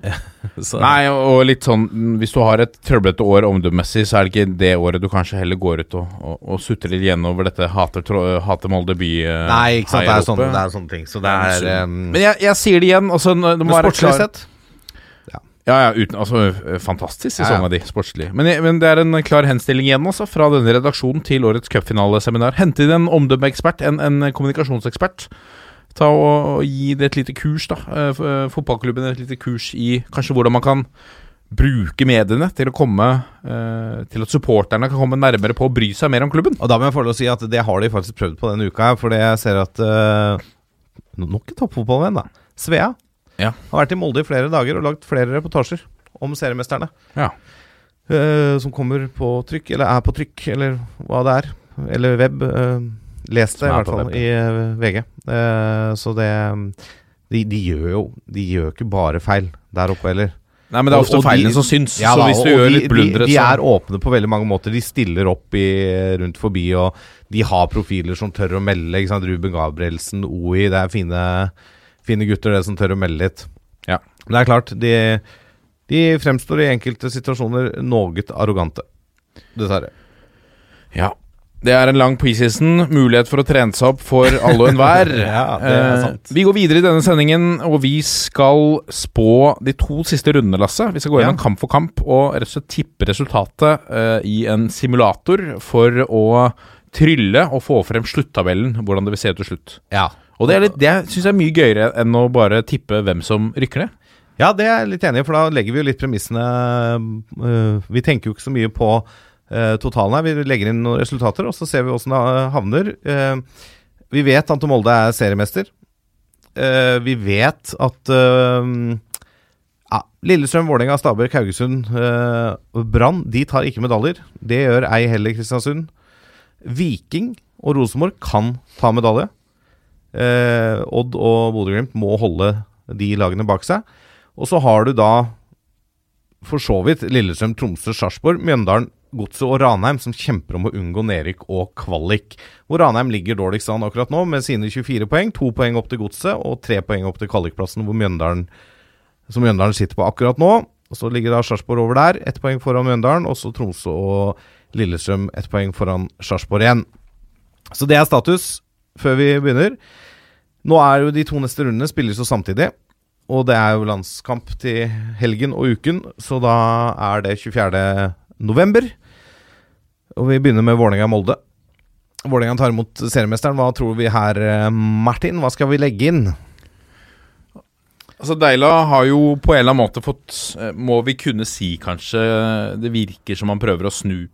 Så- Nei, og litt sånn Hvis du har et trøblete år omdømmessig, så er det ikke det året du kanskje heller går ut og, og, og sutter litt gjennover dette hater, hater Molde by eh, Nei, ikke sant. Det er, sånne, det er sånne ting. Så det er um, Men jeg, jeg sier det igjen. Altså, det må Men være sportslig sett Ja, ja, uten, altså eh, Fantastisk sesong av ja. av de, sportslig. Men, men det er en klar henstilling igjen altså, fra denne redaksjonen til årets cupfinaleseminar. Hente inn en omdømmeekspert, en, en kommunikasjonsekspert. Ta og, og Gi det et lite kurs, da. Eh, eh, Fotballklubben et lite kurs i kanskje hvordan man kan bruke mediene til å komme eh, Til at supporterne kan komme nærmere på å bry seg mer om klubben. Og da må jeg få lov å si at det har de faktisk prøvd på denne uka her, fordi jeg ser at eh, Nok en toppfotballvenn, da. Svea. Ja. Har vært i Molde i flere dager og lagd flere reportasjer om seriemesterne. Ja. Uh, som kommer på trykk, eller er på trykk, eller hva det er. Eller web. Uh, les det, i er hvert fall, web. i uh, VG. Eh, så det de, de gjør jo De gjør ikke bare feil der oppe heller. Nei, men det er ofte og og feilene som syns. Ja så da, hvis du gjør de, litt blundere, de, de er åpne på veldig mange måter. De stiller opp i, rundt forbi, og de har profiler som tør å melde. Ikke sant? Ruben Gabrielsen, OI, det er fine, fine gutter det som tør å melde litt. Ja. Men det er klart, de, de fremstår i enkelte situasjoner noe arrogante. Dessverre. Ja. Det er en lang preseason, mulighet for å trene seg opp for alle og enhver. Ja, det er Eh, sant. vi går videre i denne sendingen, og vi skal spå de to siste rundene, Lasse. Vi skal gå gjennom Ja. kamp for kamp og rett og slett tippe resultatet eh, i en simulator for å trylle og få frem sluttabellen, hvordan det vil se ut til slutt. Ja. Og det, er det syns jeg er mye gøyere enn å bare tippe hvem som rykker ned. Ja, det er jeg litt enig i, for da legger vi jo litt premissene uh, Vi tenker jo ikke så mye på uh, totalen her. Vi legger inn noen resultater, og så ser vi åssen det øh, havner. Uh, vi vet at Molde er seriemester. Vi vet at ja, Lillestrøm, Vålerenga, Stabæk, Haugesund, Brann De tar ikke medaljer. Det gjør ei heller Kristiansund. Viking og Rosenborg kan ta medalje. Eh, Odd og Bodø-Glimt må holde de lagene bak seg. Og så har du da for så vidt Lillestrøm, Tromsø, Sarpsborg, Mjøndalen, Godset og Ranheim som kjemper om å unngå nedrykk og kvalik. Hvor Ranheim ligger dårligst an akkurat nå med sine 24 poeng. To poeng opp til Godset og tre poeng opp til kvalikplassen, hvor Mjøndalen som Mjøndalen sitter på akkurat nå. Og Så ligger da Sarpsborg over der, ett poeng foran Mjøndalen. Og så Tromsø og Lillestrøm ett poeng foran Sarpsborg igjen. Så det er status før vi begynner. Nå er jo de to neste rundene spilles jo samtidig. Og det er jo landskamp til helgen og uken, så da er det 24. november. Og vi begynner med Vålerenga-Molde. Vålerenga tar imot seriemesteren. Hva tror vi her, eh, Martin? Hva skal vi legge inn? Altså Deila har jo på en eller annen måte fått eh, Må vi kunne si kanskje Det virker som han prøver å snu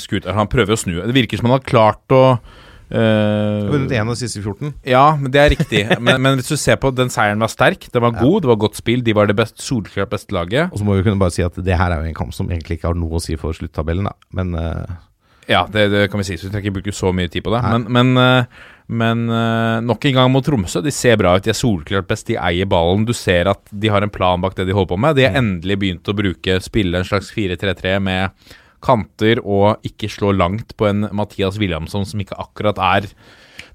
skuter. Han prøver å snu. Det virker som han har klart å eh, Vunnet én av de siste 14. Ja, men det er riktig. men, men hvis du ser på Den seieren var sterk. Den var god, det var godt spill. De var det best, solklart beste laget. Og så må vi kunne bare si at det her er jo en kamp som egentlig ikke har noe å si for sluttabellen, da. Men uh... Ja, det, det kan vi si. Så vi trenger ikke bruke så mye tid på det. Nei. Men, men, uh, men nok en gang mot Tromsø. De ser bra ut. De er solklart best. De eier ballen. Du ser at de har en plan bak det de holder på med. De har endelig begynt å bruke spille en slags 4-3-3 med kanter og ikke slå langt på en Mathias Williamson som ikke akkurat er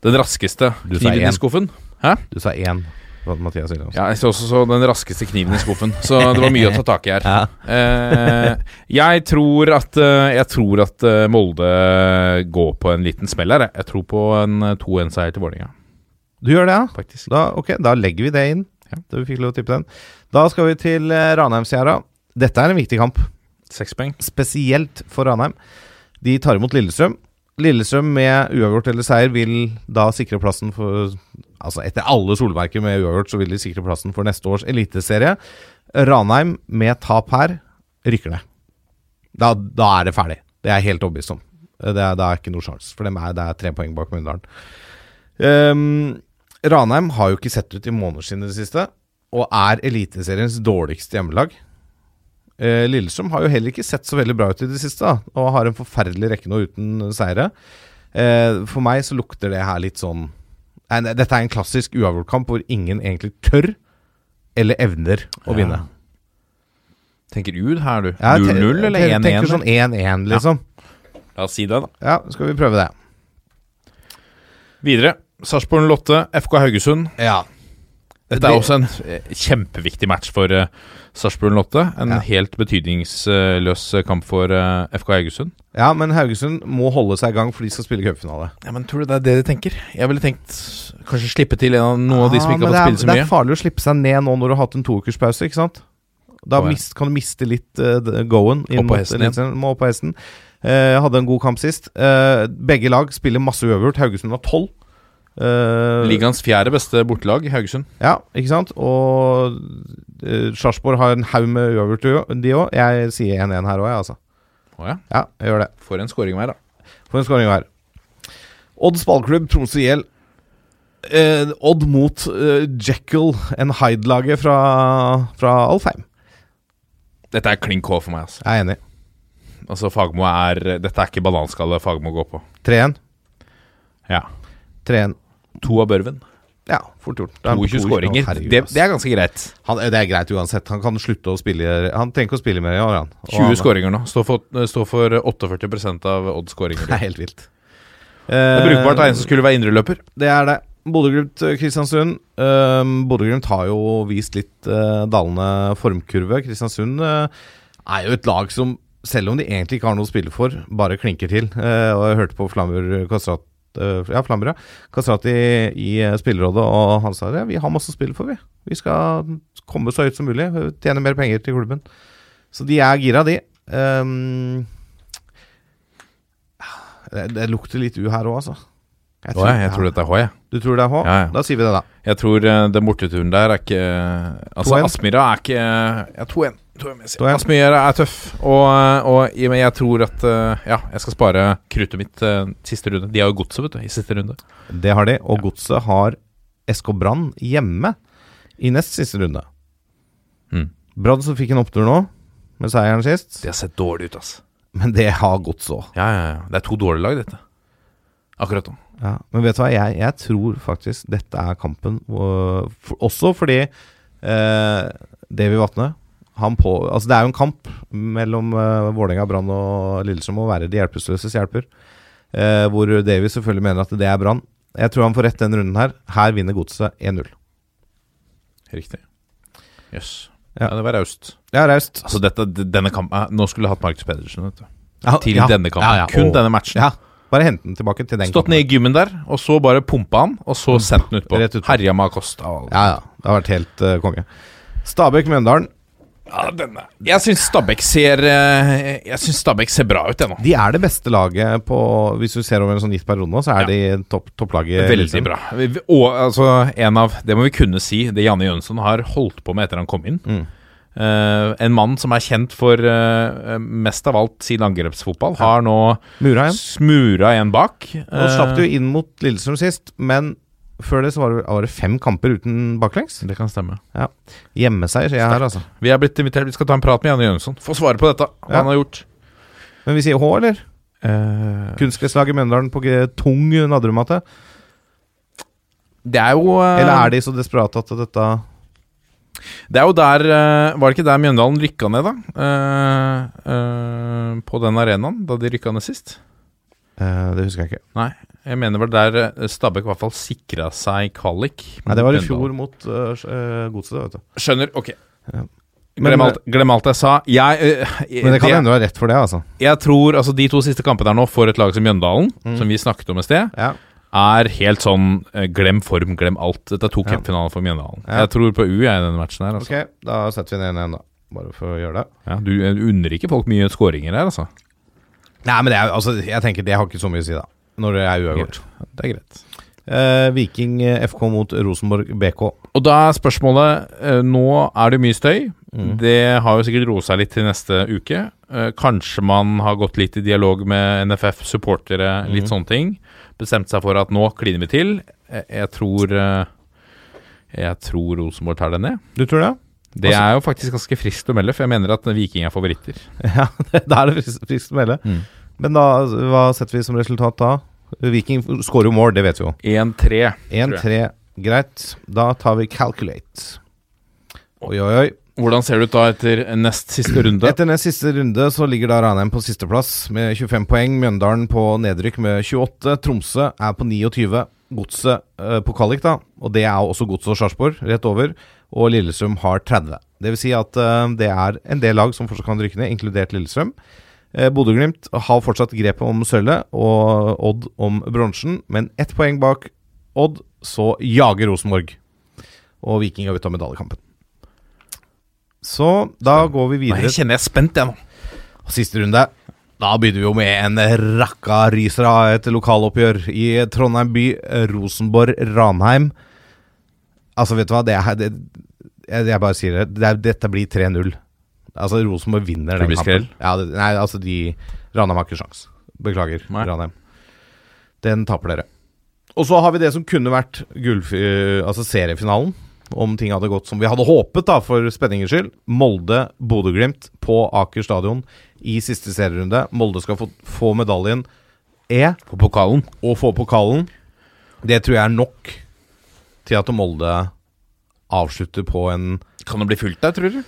den raskeste kniven i skuffen. Hæ? du sa én, Mathias Williamson. Ja, jeg så også så den raskeste kniven i skuffen. Så det var mye å ta tak i her. Ja. Eh, jeg tror at, eh, jeg tror at eh, Molde går på en liten smell her. jeg. Tror på en eh, 2-1-seier til Vålerenga, Du gjør det, ja? faktisk. Da, ok, da legger vi det inn. Ja. Da vi fikk lov å tippe den. Da skal vi til Ranheimsgjerda. Dette er en viktig kamp. Seks poeng. spesielt for Ranheim. De tar imot Lillestrøm. Lillestrøm med uavgjort eller seier vil da sikre plassen for Altså etter alle solverker med uavgjort, så vil de sikre plassen for neste års eliteserie. Ranheim med tap her rykker ned. Da, da er det ferdig. Det er jeg helt overbevist om. Det er, det er ikke noe sjanse, for dem er, det er tre poeng bak Mjøndalen. Um, Ranheim har jo ikke sett ut i måneder siden i det siste, og er Eliteseriens dårligste hjemmelag. Eh, Lillestrøm har jo heller ikke sett så veldig bra ut i det siste, da, og har en forferdelig rekke nå uten seire. Eh, for meg så lukter det her litt sånn nei, Dette er en klassisk uavgjort-kamp hvor ingen egentlig tør eller evner å vinne. Tenker du her, du? 0-0 ja, eller 1-1? Tenker sånn 1-1, liksom. La oss si det, da. Ja, skal vi prøve det. Videre. Sarpsborg 08, FK Haugesund. Ja. Dette er også en eh, kjempeviktig match for uh, Sarpsborg 08. En Ja. helt betydningsløs eh, kamp for uh, FK Haugesund. ja, men Haugesund må holde seg i gang, for de skal spille cupfinale. Ja, men Tror du det er det de tenker? Jeg ville tenkt kanskje slippe til en av noen av de som ikke har fått det spille så Det er farlig å slippe seg ned nå når du har hatt en toukerspause, ikke sant? Da oh, ja. mist, kan du miste litt uh, go-en. Opp på hesten igjen. Må opp på hesten. Uh, hadde en god kamp sist. Uh, begge lag spiller masse uavgjort. Haugesund har tolv. Eh, Ligaens fjerde beste bortelag, Haugesund. Ja, ikke sant? Og uh, Sarpsborg har en haug med uavgjort, de- òg. Jeg sier 1-1 her òg, jeg, altså. Å ja. Ja, jeg gjør det. For en scoring hver, da. For en scoring hver. Odds ballklubb, Tromsø IL. Uh, Odd mot uh, Jekyll and Hyde-laget fra, fra Alfheim. Dette er klin K for meg. altså Jeg er enig. Altså Fagmo er Dette er ikke bananskalle Fagmo går på. 3-1. Ja. 3-1. To av Børven. Ja, fort gjort. Da er han på 22 skåringer. Det, det er ganske greit. han, det er greit uansett. Han kan slutte å spille Han trenger ikke å spille mer i år, han. Og 20 skåringer nå. Står for, står for 48% av Odds skåringer. Det er helt vilt. Det er brukbart av en som skulle være indreløper. Det er det. Bodø-Glimt eh. Um, Bodø-Glimt har jo vist litt eh, dalende formkurve. Kristiansund eh, er jo et lag som, selv om de egentlig ikke har noe å spille for, bare klinker til. Eh, og jeg hørte på Flamur Kastrat eh, ja, Flamberg, Kastrati i, i eh, spillerådet, og han sa ja, vi har masse spill for, vi. Vi skal komme så høyt som mulig. Tjene mer penger til klubben. Så de er gira, de. Um, det, det lukter litt u her òg, altså. Jeg Å, jeg, jeg tror dette er H, jeg. du tror det er H? Ja, ja. Da sier vi det, da. Jeg tror eh, den borteturen der er ikke Altså, 2-1. Aspmyra er ikke Ja, 2-1. 2-1 vil jeg si. 2-1. Aspmyra er tøff, og, og men jeg tror at eh, Ja, jeg skal spare kruttet mitt eh, siste runde. De har jo godset, vet du, i siste runde. Det har de. Og Godset har SK Brann hjemme i nest siste runde. Mm. Brann som fikk en opptur nå, med seieren sist. Det har sett dårlig ut, altså. Men det har Godset òg. Ja, ja, ja. Det er to dårlige lag, dette. Akkurat nå. Ja. Men vet du hva, jeg, jeg tror faktisk dette er kampen og, for, Også fordi eh, Davy Vatne på, altså Det er jo en kamp mellom uh, Vålerenga, Brann og Lillestrøm å være de hjelpeløses hjelper. Uh, hvor Davy selvfølgelig mener at det er Brann. Jeg tror han får rett den runden her. Her vinner Godset 1-0. Riktig. Jøss. Ja. Ja. det var raust. Ja, raust. Altså, dette, denne kampen eh, Nå skulle jeg hatt Markus Pedersen, vet du. Ja, Til ja. denne kampen. Kun og... denne matchen. Ja, bare hente den tilbake til den Stått ned i gymmen der, og så bare pumpa han, og så sendt den utpå. Ut. Herja med Acosta. og- Ja, ja. Det har vært helt uh, konge. Stabæk-Mjøndalen. Ja, denne. Jeg syns Stabæk ser eh, Jeg synes Stabæk ser bra ut, ennå. De er det beste laget på Hvis du ser over en sånn gitt periode nå, så er de topp, topplaget. Veldig bra. Og altså, en av Det må vi kunne si, det Janne Jønsson har holdt på med etter han kom inn. Mm. Uh, en mann som er kjent for uh, mest av alt sin angrepsfotball, har nå Mura igjen. smura en bak. Nå slapp du inn mot Lillestrøm sist, men før det så var det, var det fem kamper uten baklengs. Det kan stemme. Hjemmeseier, sier jeg her, altså. Vi er blitt invitert, vi skal ta en prat med Janne Jønsson. Få svare på dette, hva Ja. han har gjort. Men vi sier H, eller? Uh, Kunstgresslaget Mjøndalen på g- tung nadrematte? det er jo uh, Eller er de så desperate at dette Det er jo der uh, Var det ikke der Mjøndalen rykka ned, da? Uh, eh, på den arenaen, da de rykka ned sist? eh, Det husker jeg ikke. Nei, jeg mener vel der eh, Stabæk i hvert fall sikra seg kvalik. Nei, Det var i fjor mot uh, Godset, vet du. Skjønner. Ok. Ja. Men- Glem, alt, glem alt jeg sa. Jeg, uh, Men det kan hende du har rett for det, altså. jeg tror altså de to siste kampene her nå for et lag som Mjøndalen, Mm. som vi snakket om i sted, Ja. er helt sånn uh, glem form, glem alt. Dette er to Ja. cupfinaler for Mjøndalen. Ja. Jeg tror på U jeg, i denne matchen her. Altså. Ok, da setter vi den 1-1, da. Bare for å gjøre det. Ja, du unner ikke folk mye skåringer her, altså. Nei, men det er, altså, jeg tenker det har ikke så mye å si, da. Når det er uavgjort. Det er greit. Eh, Viking eh, FK mot Rosenborg BK. Og da er spørsmålet eh, Nå er det mye støy. Mm. Det har jo sikkert roet seg litt til neste uke. Eh, kanskje man har gått litt i dialog med NFF, supportere, litt Mm. sånne ting. Bestemt seg for at nå kliner vi til. Jeg, jeg tror eh, Jeg tror Rosenborg tar det ned. Du tror det? Det er jo faktisk ganske friskt å melde, for jeg mener at Viking er favoritter. Ja, da er det friskt friskt å melde. Mm. Men da, hva setter vi som resultat da? Viking skårer jo mål, det vet vi jo. 1-3. 1-3, greit. Da tar vi calculate. Oi, oi, oi. Hvordan ser det ut da etter nest siste runde? Etter nest siste runde så ligger da Ranheim på sisteplass med 25 poeng. Mjøndalen på nedrykk med 28. Tromsø er på 29. Godset eh, på kvalik, da. Og det er også Godset og Sarpsborg rett over. Og Lillestrøm har 30. Det vil si at eh, det er en del lag som fortsatt kan rykke ned, inkludert Lillestrøm. Eh, Bodø-Glimt har fortsatt grepet om sølvet, og Odd om bronsen. Men ett poeng bak Odd, så jager Rosenborg. Og Viking er ute av medaljekampen. Så da går vi videre jeg kjenner jeg er spent, jeg nå. Siste runde. Da begynner vi jo med en rakka ryser av et lokaloppgjør i Trondheim by. Rosenborg-Ranheim. Altså, vet du hva? Det er, det, jeg, jeg bare sier det. det er, dette blir 3-0. Altså, Rosenborg vinner den kampen. Ja, det, nei, altså, de Ranheim har ikke sjans. Beklager, Nei. Ranheim. Den taper dere. Og så har vi det som kunne vært gullf- altså seriefinalen. Om ting hadde gått som vi hadde håpet, da, for spenningens skyld. Molde-Bodø-Glimt på Aker stadion i siste serierunde. Molde skal få, få medaljen E På pokalen. og få pokalen. Det tror jeg er nok til at Molde avslutter på en Kan det bli fullt der, tror du?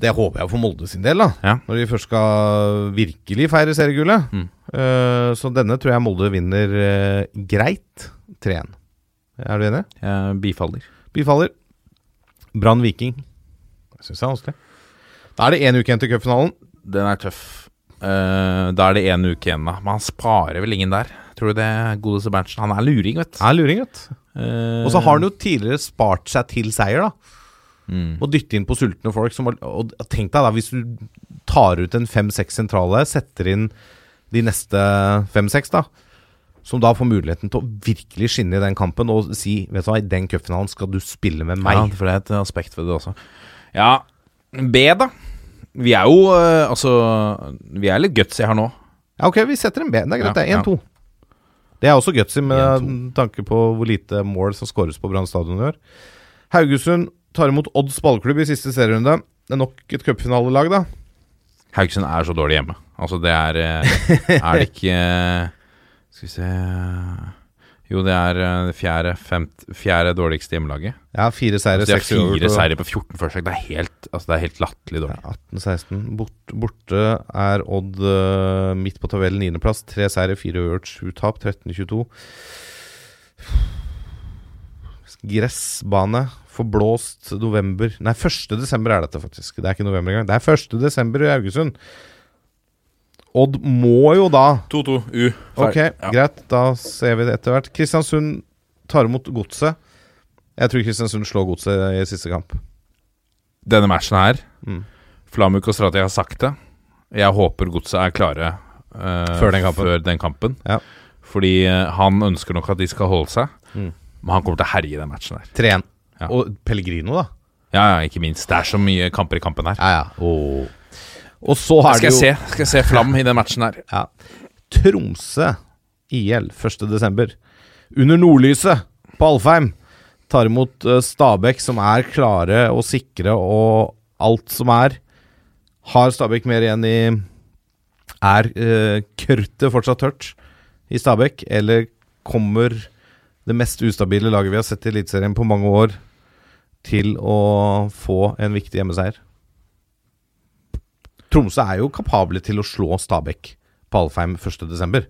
Det håper jeg for Molde sin del, da. Ja. Når de først skal virkelig feire seriegullet. Mm. Uh, så denne tror jeg Molde vinner uh, greit 3-1. Er du enig? Jeg bifaller. Bifaller. Brann Viking. Jeg syns det er vanskelig. Da er det én uke igjen til cupfinalen. Den er tøff. Uh, da er det én uke igjen, da. Men han sparer vel ingen der. Tror du det, godeste Berntsen? Han er luring, vet du. Er luring, vet du. Og så har han jo tidligere spart seg til seier, da. Mm. Og dytte inn på sultne folk. Som, og tenk deg da, hvis du tar ut en fem-seks sentrale, setter inn de neste fem-seks, da. Som da får muligheten til å virkelig skinne i den kampen og si Vet du hva, i den cupfinalen skal du spille med meg. Ja, for det er et aspekt ved det også. Ja, B, da. Vi er jo eh, Altså Vi er litt gutsy her nå. Ja, ok, vi setter en B. Det er greit, Ja, det er 1-2. Det er også gutsy med 1-2. tanke på hvor lite mål som skåres på Brann stadion i år. Haugesund tar imot Odds ballklubb i siste serierunde. Det er nok et cupfinalelag, da. Haugesund er så dårlig hjemme. Altså, det er eh, Er det ikke eh, Skal vi se Jo, det er eh, det fjerde, femt, fjerde dårligste hjemmelaget. Ja, fire seire, Altså, seks uavgjort fire seire på 14 forsøk. Det er helt, altså, det er helt latterlig dårlig. Ja, 18-16. Bort, borte er Odd midt på tabellen, niendeplass. Tre seire, fire uavgjort, sju tap. 13-22. Gressbane. Forblåst november Nei, 1. desember er dette, faktisk. Det er ikke november engang. Det er 1. desember i Haugesund. Odd må jo da 2-2 U. Ok, Ja. greit. Da ser vi det etter hvert. Kristiansund tar imot Godset. Jeg tror Kristiansund slår Godset i siste kamp. Denne matchen her Mm. Flamuk og Strati har sagt det. Jeg håper godset er klare uh, Før den kampen. før den kampen. Ja. Fordi uh, han ønsker nok at de skal holde seg, Mm. men han kommer til å herje den matchen her. 3-1. Ja. Og Pellegrino, da. Ja, ja, ikke minst. Det er så mye kamper i kampen her. Ja, ja. Og, og så er Skal det jeg jo se, skal jeg se Flam i den matchen her. Ja. Tromsø IL 1. desember. Under nordlyset på Alfheim tar imot eh, Stabæk, som er klare og sikre og alt som er. Har Stabæk mer igjen i Er uh, kruttet fortsatt tørt i Stabæk, eller kommer det mest ustabile laget vi har sett i Eliteserien på mange år, til å få en viktig hjemmeseier? Tromsø er jo kapable til å slå Stabæk på Alfheim 1.12.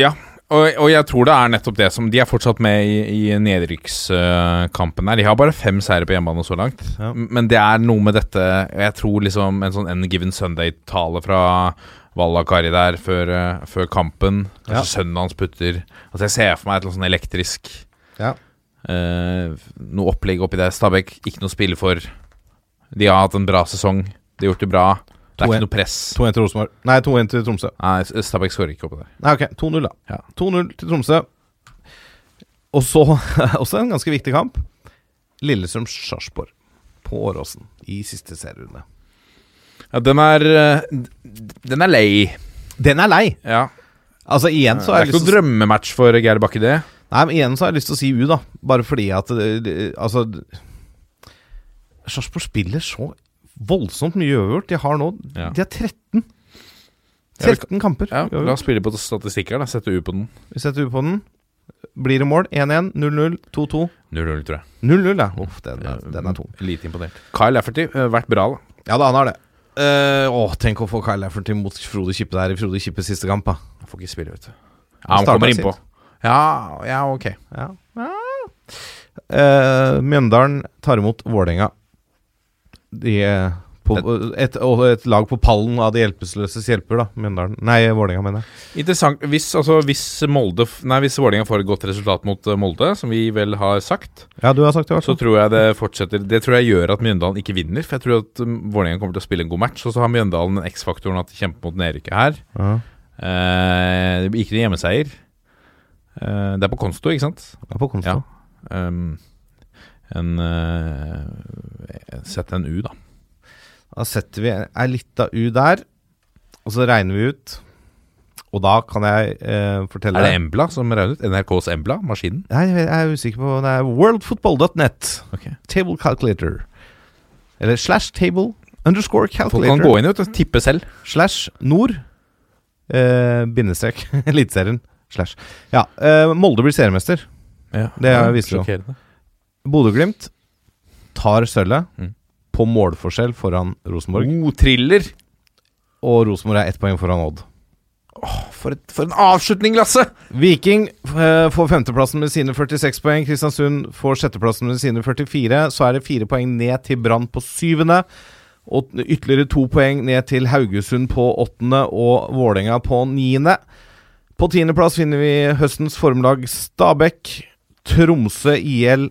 Ja, og, og jeg tror det er nettopp det som De er fortsatt med i, i nedrykkskampen her. De har bare fem seire på hjemmebane så langt. Ja. Men det er noe med dette Jeg tror liksom en sånn End Given Sunday-tale fra Vallakari der før, eh, før kampen. Kanskje Ja. sønnen hans putter Altså Jeg ser for meg et eller annet sånn elektrisk Ja. Eh, Noe opplegg oppi der. Stabæk ikke noe å spille for. De har hatt en bra sesong. De har gjort det bra. Det er ikke noe press. 2-1 til Rosenborg. Nei, 2-1 til Tromsø. Nei, Stabæk skårer ikke oppi der. Nei, ok, 2-0, da. Ja. 2-0 til Tromsø. Og så også en ganske viktig kamp. Lillestrøm-Sarpsborg på Åråsen i siste serierunde. Ja, den er eh, Den er lei. Den er lei! Ja. Altså, igjen så Det er ikke lyst noe drømmematch for Geir Bakke, det. Nei, men igjen så har jeg lyst til å si U, da. Bare fordi at det- Altså Sarpsborg spiller så voldsomt mye uavgjort. De har nå Ja. De har 13. Ja, 13 kamper. Ja. La oss spille på statistikker, da. Sette U på den. Vi setter U på den. Blir det mål? 1-1, 0-0, 2-2. 0-0, tror jeg. 0-0, ja. Uff, den, er, den er tung. Lite imponert. Kyle Lafferty, eh, vært bra, da. Ja da, han har det. Uh, åh, tenk å få Kyle Lafferty mot Frode Kippe der i Frode Kippes siste kamp. Da. Han får ikke spille, vet du. Ja, han kommer innpå. Ja, ja, ok. Ja. Uh, Mjøndalen tar imot Vålerenga. De er på, et, et lag på pallen av de hjelpeløses hjelper, da. Mjøndalen Nei, Vålerenga, mener jeg. Interessant. Hvis, altså, hvis Molde Nei, hvis Vålerenga får et godt resultat mot eh, Molde, som vi vel har sagt, Ja, du har sagt det, i så tror jeg det fortsetter Det tror jeg gjør at Mjøndalen ikke vinner. For jeg tror at um, Vålerenga kommer til å spille en god match. Og så har Mjøndalen X-faktoren at de kjemper mot nedrykket her. Ja. Eh, det blir ikke noen hjemmeseier. Eh, det er på konsto, ikke sant? Det er på konsto. Ja. Um, en eh, Sett en U, da. Da setter vi ei lita U der, og så regner vi ut. Og da kan jeg eh, fortelle Er det Embla som regner ut? NRKs Embla? Maskinen? Nei, jeg er usikker på Det er worldfootball.net. Okay. Table calculator. Eller slash table underscore Folk kan calculator. gå inn og tippe selv. Slash nord. Eh, bindestrek. Eliteserien. Slash. Ja. Eh, Molde blir seriemester. Ja, Det er- viser jo. Bodø-Glimt tar sølvet Mm. på målforskjell foran Rosenborg. Oh, thriller! Og Rosenborg er ett poeng foran Odd. For, et, for en avslutning, Lasse! Viking eh, får femteplassen med sine 46 poeng. Kristiansund får sjetteplassen med sine 44. Så er det fire poeng ned til Brann på syvende. Og ytterligere to poeng ned til Haugesund på åttende og Vålerenga på niende. På tiendeplass finner vi høstens formlag Stabæk. Tromsø IL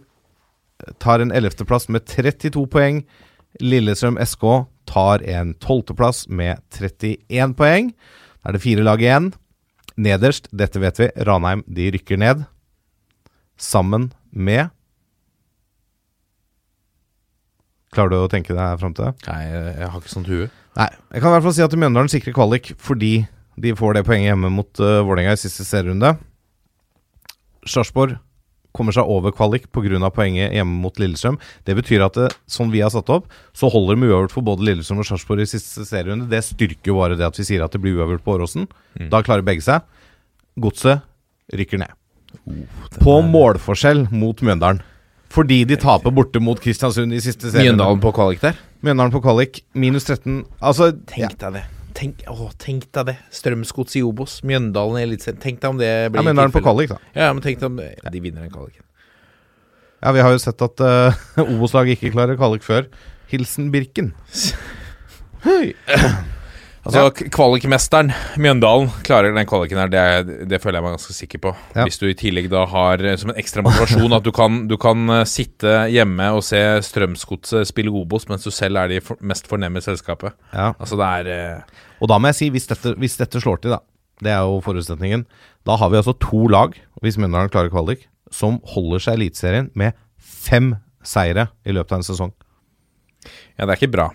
tar en ellevteplass med 32 poeng. Lillestrøm SK tar en tolvteplass med 31 poeng. Da er det fire lag igjen. Nederst, dette vet vi, Ranheim de rykker ned. Sammen med Klarer du å tenke deg fram til det? Nei, jeg, jeg har ikke sånt hue. Nei. Jeg kan i hvert fall si at Mjøndalen sikrer kvalik fordi de får det poenget hjemme mot uh, Vålerenga i siste serierunde. Sarpsborg kommer seg over kvalik pga. poenget hjemme mot Lillestrøm. Det betyr at det, som vi har satt opp, så holder de uavgjort for både Lillestrøm og Sarpsborg i siste serierunde. Det styrker jo bare det at vi sier at det blir uavgjort på Åråsen. Da klarer begge seg. Godset rykker ned. På målforskjell mot Mjøndalen. Fordi de taper borte mot Kristiansund i siste serierunde. Mjøndalen på kvalik der? Mjøndalen på kvalik, minus 13. Altså. Tenk deg det. Tenk, å, tenk deg det. Strømsgods i Obos. Mjøndalen i Eliteserien. Tenk deg om det blir ja, Men da er den på kvalik, da. Ja, men tenk deg om det, de vinner den kvaliken. Ja, vi har jo sett at uh, Obos-laget ikke klarer kvalik før. Hilsen Birken. Hei. Altså, ja. Kvalikmesteren Mjøndalen klarer den kvaliken her, det, det føler jeg meg ganske sikker på. Ja. Hvis du i tillegg da har eh, som en ekstra motivasjon at du kan, du kan eh, sitte hjemme og se Strømsgodset spille Obos mens du selv er de for, mest fornemme selskapet. Ja. Altså, det er eh, Og da må jeg si, hvis dette, hvis dette slår til, da Det er jo forutsetningen. Da har vi altså to lag, hvis Mjøndalen klarer kvalik, som holder seg i Eliteserien med fem seire i løpet av en sesong. Ja, det er ikke bra.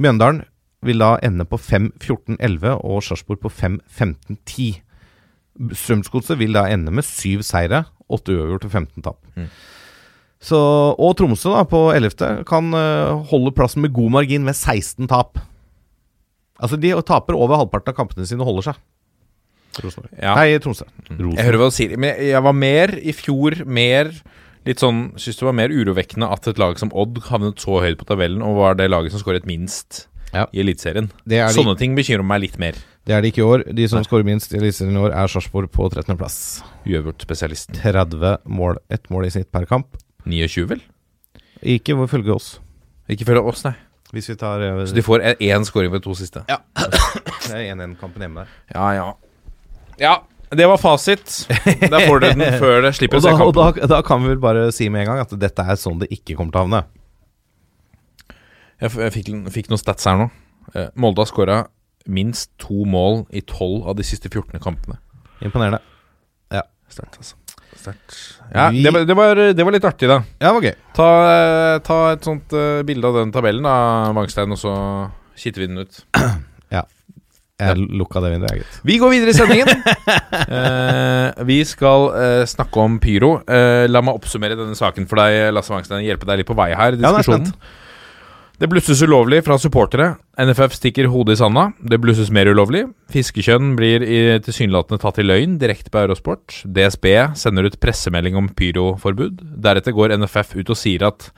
Mjøndalen vil da ende på 5-14-11 og Sarpsborg på 5-15-10. Strømsgodset vil da ende med syv seire, åtte uavgjort og 15 tap. Mm. Så, og Tromsø da på 11. kan uh, holde plassen med god margin med 16 tap. Altså de taper over halvparten av kampene sine og holder seg. Ja. Nei, Tromsø. Jeg hører hva du sier, men jeg var mer i fjor mer litt sånn Syns det var mer urovekkende at et lag som Odd havnet så høyt på tabellen og var det laget som skåret minst Ja. i Eliteserien. Det er, Sånne ting bekymrer meg litt mer. det er de ikke i år. De som skårer minst i Eliteserien i år, er Sarpsborg på 13.-plass. Uavgjort-spesialist. 30 mål, ett mål i snitt per kamp. 29, vel? Ikke følge oss. Ikke følge oss, nei. Hvis vi tar uh, Så de får én scoring ved to siste. Ja. Det er 1-1-kampen hjemme der. Ja, ja. Ja, det var fasit. Der får dere den før det slipper seg å se da, og kampen. da, da kan vi vel bare si med en gang at dette er sånn det ikke kommer til å havne. Jeg, f- jeg fikk, fikk noen stats her nå. Eh, Molde har skåra minst to mål i tolv av de siste 14 kampene. Imponerende. Sterkt, altså. Sterkt. Ja, det, var, det, var, det var litt artig, da. Ja, det var gøy. Ta, eh, ta et sånt eh, bilde av den tabellen, da, Vangstein, og så kitter vi den ut. ja. Jeg lukka det vinduet, jeg, gitt. Vi går videre i sendingen. Eh, vi skal eh, snakke om pyro. Eh, la meg oppsummere denne saken for deg, Lasse Wangstein. Hjelpe deg litt på vei her. i Ja, det blusses ulovlig fra supportere. NFF stikker hodet i sanda. Det blusses mer ulovlig. Fiskekjønn blir tilsynelatende tatt i løgn direkte på Eurosport. DSB sender ut pressemelding om pyroforbud. Deretter går NFF ut og sier at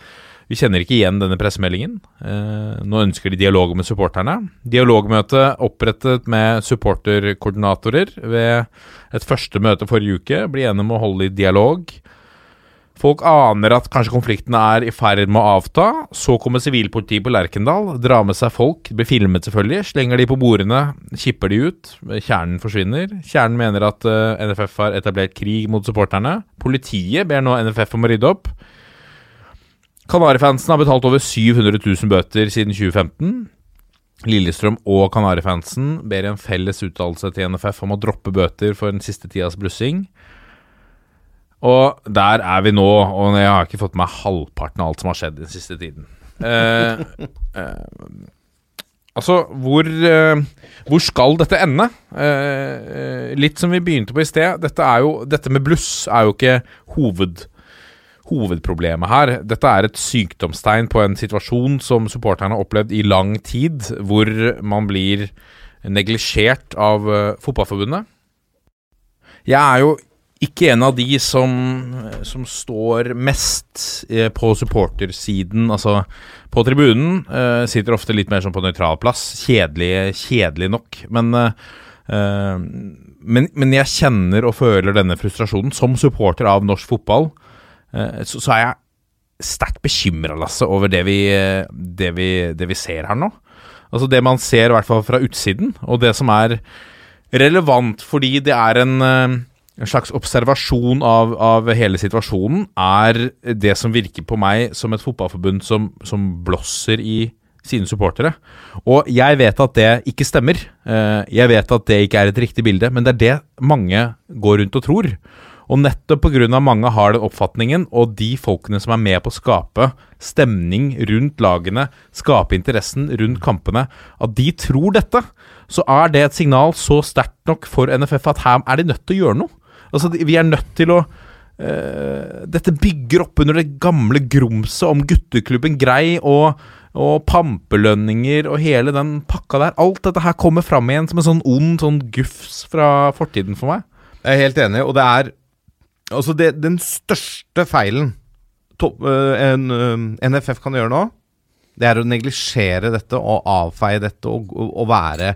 vi kjenner ikke igjen denne pressemeldingen. Eh, nå ønsker de dialog med supporterne. Dialogmøte opprettet med supporterkoordinatorer ved et første møte forrige uke. Blir enige om å holde i dialog. Folk aner at kanskje konflikten er i ferd med å avta. Så kommer sivilpolitiet på Lerkendal, drar med seg folk, blir filmet selvfølgelig, slenger de på bordene, kipper de ut. Kjernen forsvinner. Kjernen mener at uh, NFF har etablert krig mot supporterne. Politiet ber nå NFF om å rydde opp. Kanarifansen har betalt over 700 000 bøter siden 2015. Lillestrøm og Kanarifansen ber en felles uttalelse til NFF om å droppe bøter for den siste tidas blussing. Og der er vi nå, og jeg har ikke fått med meg halvparten av alt som har skjedd den siste tiden. Eh, eh, altså, hvor, eh, hvor skal dette ende? Eh, eh, litt som vi begynte på i sted. Dette, jo, dette med bluss er jo ikke hoved, hovedproblemet her. Dette er et sykdomstegn på en situasjon som supporterne har opplevd i lang tid, hvor man blir neglisjert av eh, fotballforbundet. Jeg er jo ikke en av de som, som står mest eh, på supportersiden, altså på tribunen. Uh, sitter ofte litt mer sånn på nøytral plass. Kjedelig, kjedelig nok. Men, eh, men, men jeg kjenner og føler denne frustrasjonen. Som supporter av norsk fotball, uh, så, så er jeg sterkt bekymra, Lasse, over det vi, det, vi, det vi ser her nå. Altså det man ser, i hvert fall fra utsiden, og det som er relevant fordi det er en, en slags observasjon av, av hele situasjonen, er det som virker på meg som et fotballforbund som, som blåser i sine supportere. Og jeg vet at det ikke stemmer. Eh, Jeg vet at det ikke er et riktig bilde, men det er det mange går rundt og tror. Og nettopp pga. mange har den oppfatningen, og de folkene som er med på å skape stemning rundt lagene, skape interessen rundt kampene, at de tror dette, så er det et signal så sterkt nok for NFF at her er de nødt til å gjøre noe. Altså, vi er nødt til å Uh, Dette bygger opp under det gamle grumset om gutteklubben Grei og, og pampelønninger og hele den pakka der. Alt dette her kommer fram igjen som en sånn ond sånn gufs fra fortiden for meg. Jeg er helt enig, og det er Altså, det, den største feilen to, uh, en, uh, NFF kan gjøre nå, det er å neglisjere dette og avfeie dette og, og, og være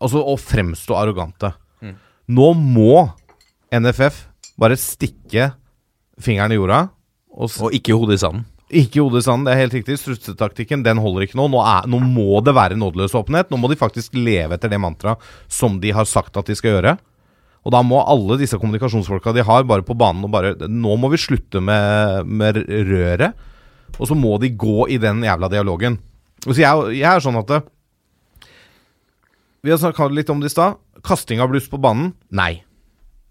Altså å fremstå arrogante. Nå må NFF bare stikke fingeren i jorda og, Og ikke hodet i sanden. ikke hodet i sanden, det er helt riktig. Strutsetaktikken den holder ikke nå. Nå, er, nå må det være nådeløs åpenhet. Nå må de faktisk leve etter det mantraet som de har sagt at de skal gjøre. Og da må alle disse kommunikasjonsfolka de har, bare på banen og bare Nå må vi slutte med, med røret. Og så må de gå i den jævla dialogen. Så jeg, jeg er sånn at det, Vi har snakka litt om det i stad. Kasting av bluss på banen? Nei.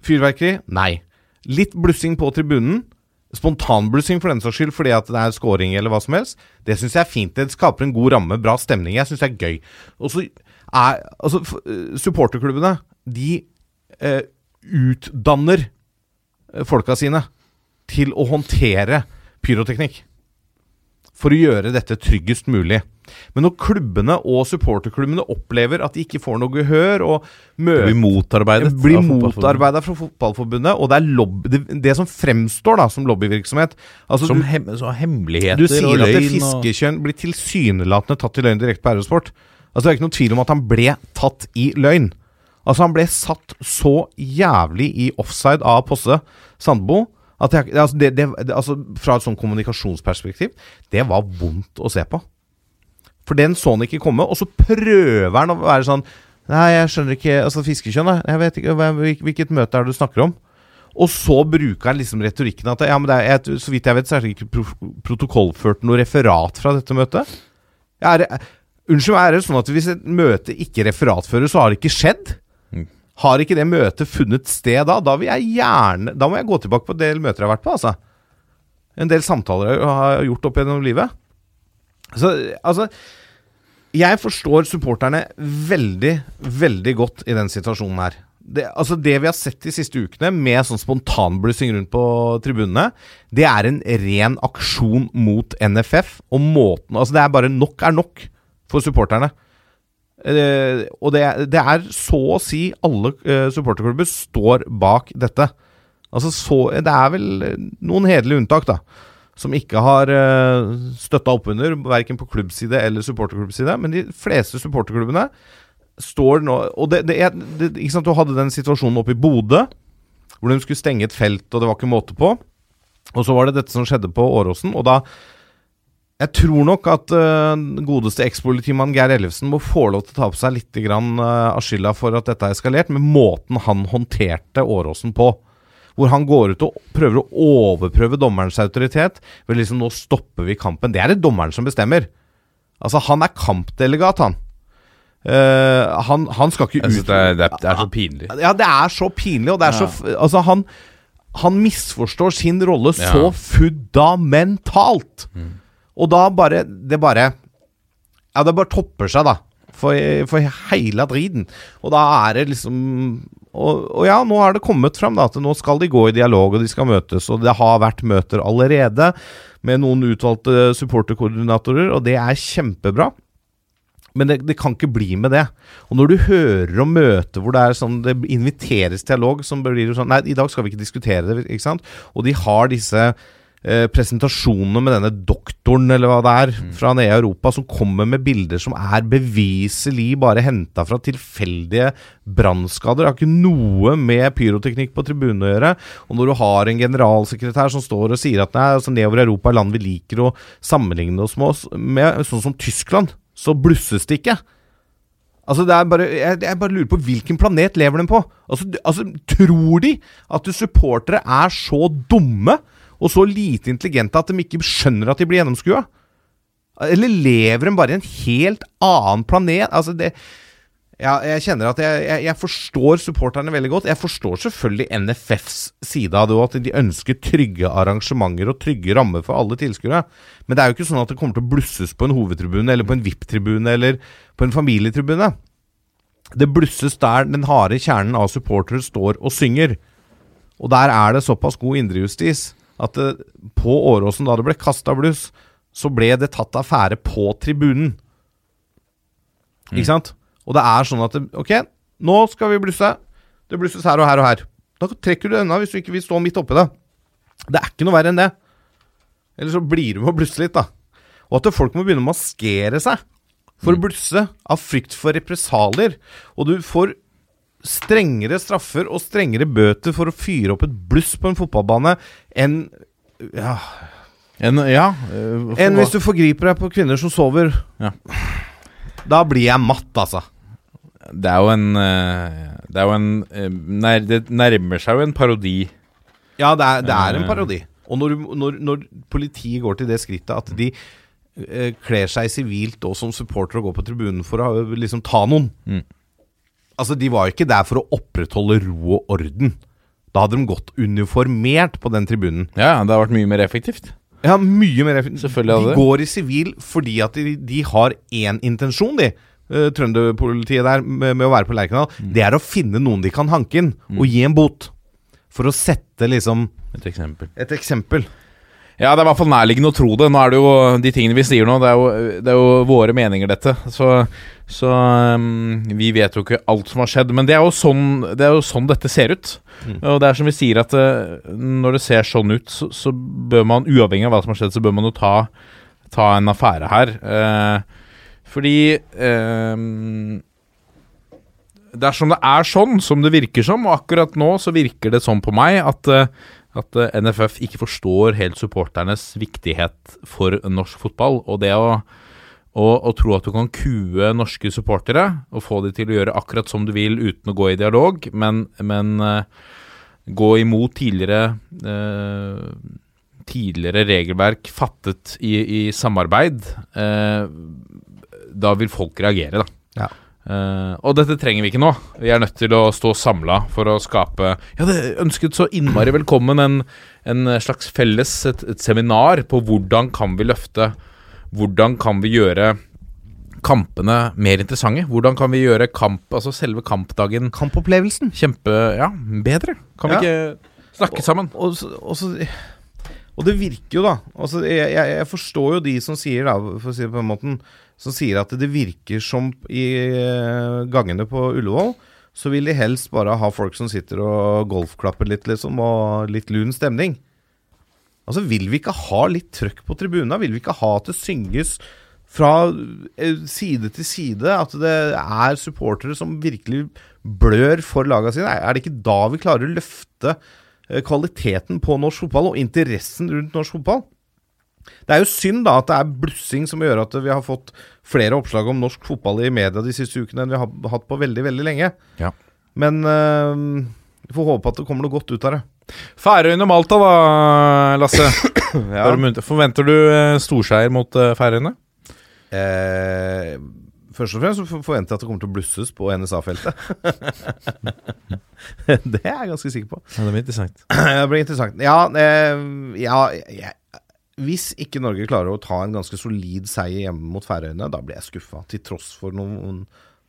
Fyrverkeri? Nei. Litt blussing på tribunen? Spontanblussing for den saks skyld fordi at det er scoring eller hva som helst, det syns jeg er fint. Det skaper en god ramme, bra stemning. Jeg syns det er gøy. Og så er Altså, eh, supporterklubbene, de eh, utdanner eh, folka sine til å håndtere pyroteknikk. For å gjøre dette tryggest mulig. Men når klubbene og supporterklubbene opplever at de ikke får noe gehør, og møter Blir motarbeidet. blir motarbeida fra Fotballforbundet, og det er lobby, det, det som fremstår da som lobbyvirksomhet altså Som du, hem, så hemmeligheter du sier og at det og fiskekjønn blir tilsynelatende tatt i løgn direkte på Eurosport. Altså Det er ikke noen tvil om at han ble tatt i løgn. Altså Han ble satt så jævlig i offside av Posse Sandbo jeg, altså, det, det, altså Fra et sånn kommunikasjonsperspektiv, det var vondt å se på. For den så han ikke komme, og så prøver han å være sånn Nei, jeg skjønner ikke Altså, fiskekjønn. Jeg vet ikke Hvilket møte er det du snakker om? Og så bruker han liksom retorikken at Ja, men er, jeg, så vidt jeg vet, så er det ikke pro protokollført noe referat fra dette møtet. Er unnskyld er det sånn at hvis et møte ikke referatføres, så har det ikke skjedd? Har ikke det møtet funnet sted da? Da vil jeg gjerne Da må jeg gå tilbake på en del møter jeg har vært på, altså. En del samtaler jeg har gjort opp gjennom livet. Så altså Jeg forstår supporterne veldig, veldig godt i den situasjonen her. Det, altså det vi har sett de siste ukene, med sånn spontanblussing rundt på tribunene, det er en ren aksjon mot NFF. Og måten Altså, det er bare nok er nok for supporterne. Eh, og det, det er så å si alle eh, supporterklubber står bak dette. Altså så Det er vel noen hederlige unntak, da. Som ikke har uh, støtta oppunder, verken på klubbside eller supporterklubbside. Men de fleste supporterklubbene står nå Og det, det, det, ikke sant, du hadde den situasjonen oppe i Bodø, hvor de skulle stenge et felt, og det var ikke måte på. Og så var det dette som skjedde på Åråsen, og da Jeg tror nok at uh, godeste ekspolitimann Geir Ellefsen må få lov til å ta på seg litt grann, uh, av skylda for at dette har eskalert, med måten han håndterte Åråsen på. Hvor han går ut og prøver å overprøve dommerens autoritet ved liksom nå stopper vi kampen. Det er det dommeren som bestemmer. Altså, han er kampdelegat, han. Uh, han, han skal ikke ut det, det, det er så pinlig. Ja, det er så pinlig, og det er så Altså, han, han misforstår sin rolle Ja. så fundamentalt. Og da bare Det bare Ja, det bare topper seg, da. For, for hele driten. Og da er det liksom og, og ja, nå har det kommet fram da, at nå skal de gå i dialog, og de skal møtes. Og det har vært møter allerede med noen utvalgte supporterkoordinatorer, og det er kjempebra. Men det, det kan ikke bli med det. Og når du hører om møter hvor det er sånn det inviteres dialog, som blir jo sånn Nei, i dag skal vi ikke diskutere det, ikke sant? Og de har disse eh, presentasjonene med denne doktoren, eller hva det er, fra nede i Europa, som kommer med bilder som er beviselig bare henta fra tilfeldige brannskader. Det har ikke noe med pyroteknikk på tribunen å gjøre. Og når du har en generalsekretær som står og sier at nei, altså nedover i Europa er land vi liker å sammenligne oss med, oss, med sånn som Tyskland, så blusses det ikke. Altså det er bare, jeg, jeg bare lurer på hvilken planet lever de på? Altså, altså Tror de at supportere er så dumme og så lite intelligente at de ikke skjønner at de blir gjennomskua? Eller lever de bare i en helt annen planet? Altså det ja, jeg kjenner at jeg, jeg, jeg forstår supporterne veldig godt. Jeg forstår selvfølgelig NFFs side av det, og at de ønsker trygge arrangementer og trygge rammer for alle tilskuere. Men det er jo ikke sånn at det kommer til å blusses på en hovedtribune eller på en VIP-tribune eller på en familietribune. Det blusses der den harde kjernen av supportere står og synger. Og der er det såpass god indrejustis at det, på Åråsen, da det ble kasta bluss, så ble det tatt affære på tribunen. Ikke sant? Og det er sånn at det, Ok, nå skal vi blusse. Det blusses her og her og her. Da trekker du det unna hvis du ikke vil stå midt oppi det. Det er ikke noe verre enn det. Eller så blir du med å blusse litt, da. Og at folk må begynne å maskere seg for å blusse av frykt for represalier. Og du får strengere straffer og strengere bøter for å fyre opp et bluss på en fotballbane enn ja, En, ja, øh, enn hvis du forgriper deg på kvinner som sover. Ja. Da blir jeg matt, altså. Det er jo en øh, Det er jo en øh, nær, Det nærmer seg jo en parodi. Ja, det er, det er en Eh. parodi. Og når, når, når politiet går til det skrittet at de eh, kler seg sivilt og som supporter og går på tribunen for å eh, liksom ta noen Mm. Altså, de var jo ikke der for å opprettholde ro og orden. Da hadde de gått uniformert på den tribunen. Ja, det har vært mye mer effektivt. Ja, mye mer effektivt. Selvfølgelig hadde De går i sivil fordi at de, de har én intensjon, de. eh, Trønderpolitiet der med, med å være på Lerkendal. Mm. Det er å finne noen de kan hanke inn, og gi en bot. For å sette liksom Et eksempel. et eksempel. Ja, det er i hvert fall nærliggende å tro det. Nå er det jo de tingene vi sier nå, det er jo, det er jo våre meninger, dette. Så, så um, vi vet jo ikke alt som har skjedd. Men det er jo sånn, det er jo sånn dette ser ut. Og det er som vi sier, at uh, når det ser sånn ut, så, så bør man, uavhengig av hva som har skjedd, så bør man jo ta, ta en affære her. Uh, fordi uh, Dersom det er sånn som det virker som, og akkurat nå så virker det sånn på meg at at eh, NFF ikke forstår helt supporternes viktighet for norsk fotball. Og det å, å, å tro at du kan kue norske supportere og få de til å gjøre akkurat som du vil uten å gå i dialog, men, men eh, gå imot tidligere eh, tidligere regelverk fattet i, i samarbeid, eh, da vil folk reagere, da. Ja. Eh, og dette trenger vi ikke nå. Vi er nødt til å stå samla for å skape Jeg hadde ønsket så innmari velkommen en, en slags felles et, et seminar på hvordan kan vi løfte Hvordan kan vi gjøre kampene mer interessante? Hvordan kan vi gjøre kamp, altså selve kampdagen Kampopplevelsen. kjempe, ja, bedre? Kan vi Ja. ikke snakke sammen? Og, og, og, så, og det virker jo, da. Altså, jeg, jeg, jeg forstår jo de som sier, da, for å si det på den måten, som sier at det virker som i eh, gangene på Ullevål, så vil de helst bare ha folk som sitter og golfklapper litt, liksom, og litt lun stemning. Altså, vil vi ikke ha litt trøkk på tribuna? Vil vi ikke ha at det synges fra eh, side til side? At det er supportere som virkelig blør for laga sine? Er det ikke da vi klarer å løfte eh, kvaliteten på norsk fotball og interessen rundt norsk fotball? Det er jo synd da at det er blussing som gjør at vi har fått flere oppslag om norsk fotball i media de siste ukene enn vi har hatt på veldig, veldig lenge. Ja. Men eh, vi får håpe at det kommer noe godt ut av det. Færøyene og Malta, da, Lasse. Ja. Forventer du eh, storseier mot eh, Færøyene? Eh, først og fremst forventer jeg at det kommer til å blusses på NSA-feltet. det er jeg ganske sikker på. Ja, det blir interessant. Det blir interessant. Ja, eh, ja jeg, Hvis ikke Norge klarer å ta en ganske solid seier hjemme mot Færøyene, da blir jeg skuffa, til tross for noen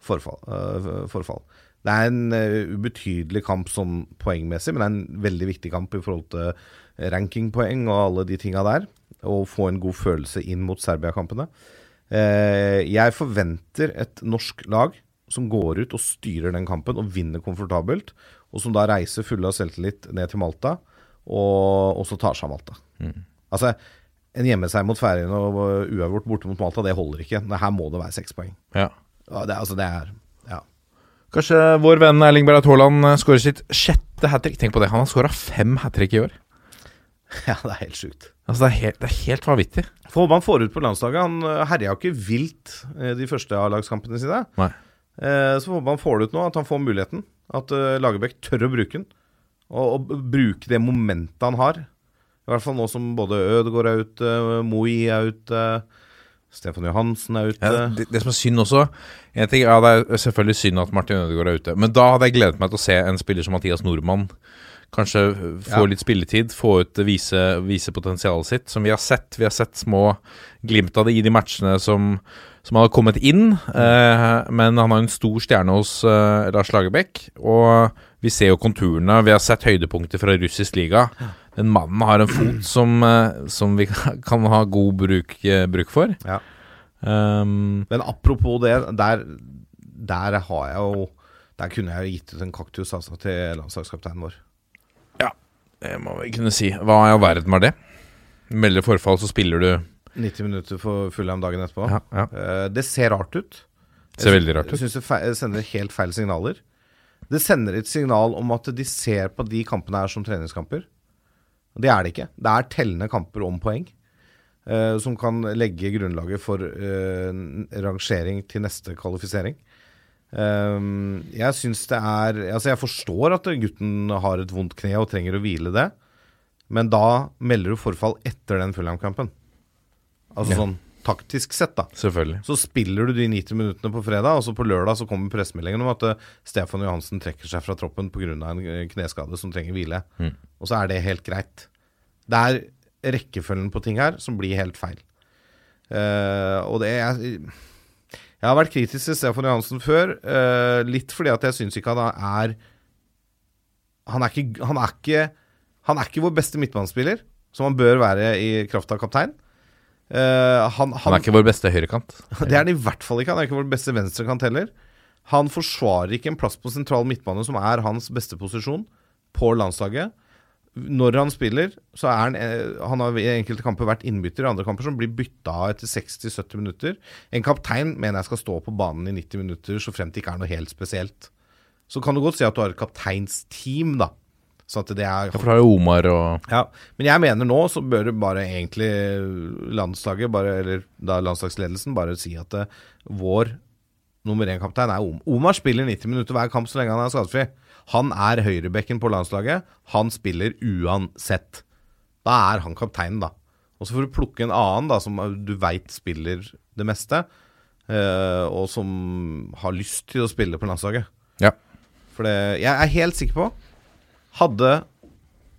forfall. Uh, forfall. Det er en uh, ubetydelig kamp sånn poengmessig, men det er en veldig viktig kamp i forhold til rankingpoeng og alle de tinga der. Og få en god følelse inn mot Serbia-kampene. Uh, jeg forventer et norsk lag som går ut og styrer den kampen og vinner komfortabelt. Og som da reiser fulle av selvtillit ned til Malta, og, også tar seg av Malta. Altså, en hjemmeseier mot Færøyene og uavgjort borte mot Malta, det holder ikke. Det her må det være seks poeng. Ja. Ja, det, altså, det er Ja. Kanskje vår venn Erling Braut Haaland eh, skårer sitt sjette hat trick. Tenk på det, han har skåra fem hat trick i år. ja, det er helt sjukt. Altså, det er helt, det er helt vanvittig. For håpe han får ut på landslaget. Han øh, herja jo ikke vilt øh, de første A-lagskampene sine. Nei. Eh, så får man han får det ut nå, at han får muligheten. At Lagerbäck tør å bruke den. Og, og bruke det momentet han har. I hvert fall nå som både Ødegaard er ute, Moi er ute, Stefan Johansen er ute. Ja, det, det som er synd også en ting, ja, Det er selvfølgelig synd at Martin Ødegaard er ute, men da hadde jeg gledet meg til å se en spiller som Mathias Nordmann kanskje få Ja. litt spilletid, få ut vise, vise potensialet sitt, som vi har sett. Vi har sett små glimt av det i de matchene som, som han har kommet inn, eh, men han har en stor stjerne hos eh, Lars Lagerbäck, og vi ser jo konturene. Vi har sett høydepunkter fra russisk liga. Den mannen har en fot som, eh, som vi kan ha god bruk, eh, bruk for. Ja. Um, Men apropos det, der, der har jeg jo Der kunne jeg jo gitt ut en kaktus altså, til landslagskapteinen vår. Ja, Det må vi kunne si. Hva i all verden var det? Melder forfall, så spiller du 90 minutter for Fulham dagen etterpå. Ja, ja. Eh, det ser rart ut. Det Ser veldig rart ut. Jeg syns det sender helt feil signaler. Det sender et signal om at de ser på de kampene her som treningskamper. Det er det ikke. Det er tellende kamper om poeng. Uh, som kan legge grunnlaget for uh, rangering til neste kvalifisering. Um, jeg syns det er Altså, jeg forstår at gutten har et vondt kne og trenger å hvile det, men da melder du forfall etter den Fulham-kampen. Altså Ja. sånn taktisk sett, da. Selvfølgelig. Så spiller du de 90 minuttene på fredag, og så på lørdag så kommer pressemeldingen om at uh, Stefan Johansen trekker seg fra troppen pga. en eh, kneskade som trenger hvile. Mm. Og så er det helt greit. Det er rekkefølgen på ting her som blir helt feil. Uh, og det er Jeg har vært kritisk til Stefan Johansen før, uh, litt fordi at jeg syns ikke han er han er, ikke, han, er ikke, han er ikke vår beste midtbanespiller, som han bør være i kraft av kaptein. Eh, han, Han er ikke vår beste høyrekant. det er han i hvert fall ikke. Han er ikke vår beste venstrekant heller. Han forsvarer ikke en plass på sentral midtbane, som er hans beste posisjon på landslaget. Når han spiller, så er han eh, Han har i enkelte kamper vært innbytter, i andre kamper som blir bytta av etter 60-70 minutter. En kaptein mener jeg skal stå på banen i 90 minutter, så frem til ikke er noe helt spesielt. Så kan du godt si at du har et kapteinsteam, da. Så at det er Derfor har jo Omar og ja, men jeg mener nå så bør det bare egentlig landslaget, bare, eller da landslagsledelsen, bare si at det, vår nummer én-kaptein er Omar. Omar spiller 90 minutter hver kamp så lenge han er skadefri. Han er høyrebekken på landslaget. Han spiller uansett. Da er han kapteinen, da. Og så får du plukke en annen da, som du veit spiller det meste, eh, og som har lyst til å spille på landslaget. Ja. For det, jeg er helt sikker på Hadde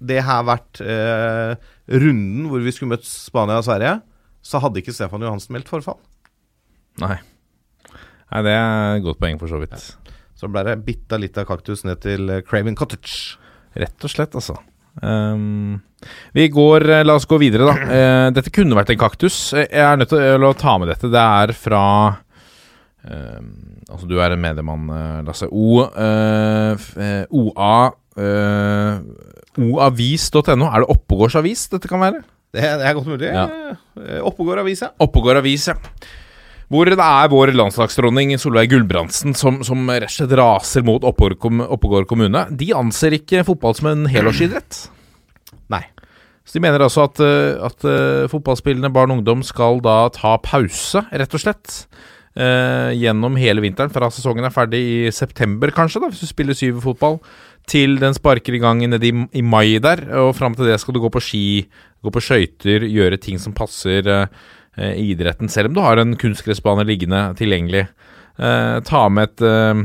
det her vært eh, runden hvor vi skulle møtt Spania og Sverige, så hadde ikke Stefan Johansen meldt forfall. Nei. Nei, det er et godt poeng, for så vidt. Så ble det bitta litt av kaktus ned til eh, Craven Cottage. Rett og slett, altså. Um, vi går eh, La oss gå videre, da. Uh, dette kunne vært en kaktus. Jeg er nødt til å ta med dette. Det er fra uh, Altså, du er en mediemann, Lasse. O, uh, OA eh, Oavis.no. Er det Oppegårdsavis dette kan være? Det, det er godt mulig. Ja. Eh, Oppegård avis, ja. Oppegård avis, ja. Hvor det er vår landslagsdronning Solveig Gulbrandsen som, som rett og slett raser mot Oppegård, kommune. De anser ikke fotball som en helårsidrett. Nei. Så de mener altså at, eh, at fotballspillende barn og ungdom skal da ta pause, rett og slett. eh, gjennom hele vinteren, fra sesongen er ferdig i september kanskje, da, hvis du spiller syverfotball, til den sparker i gang nede i, i mai der. Og fram til det skal du gå på ski, gå på skøyter, gjøre ting som passer eh, eh, idretten, selv om du har en kunstgressbane liggende tilgjengelig. Eh, ta med et eh,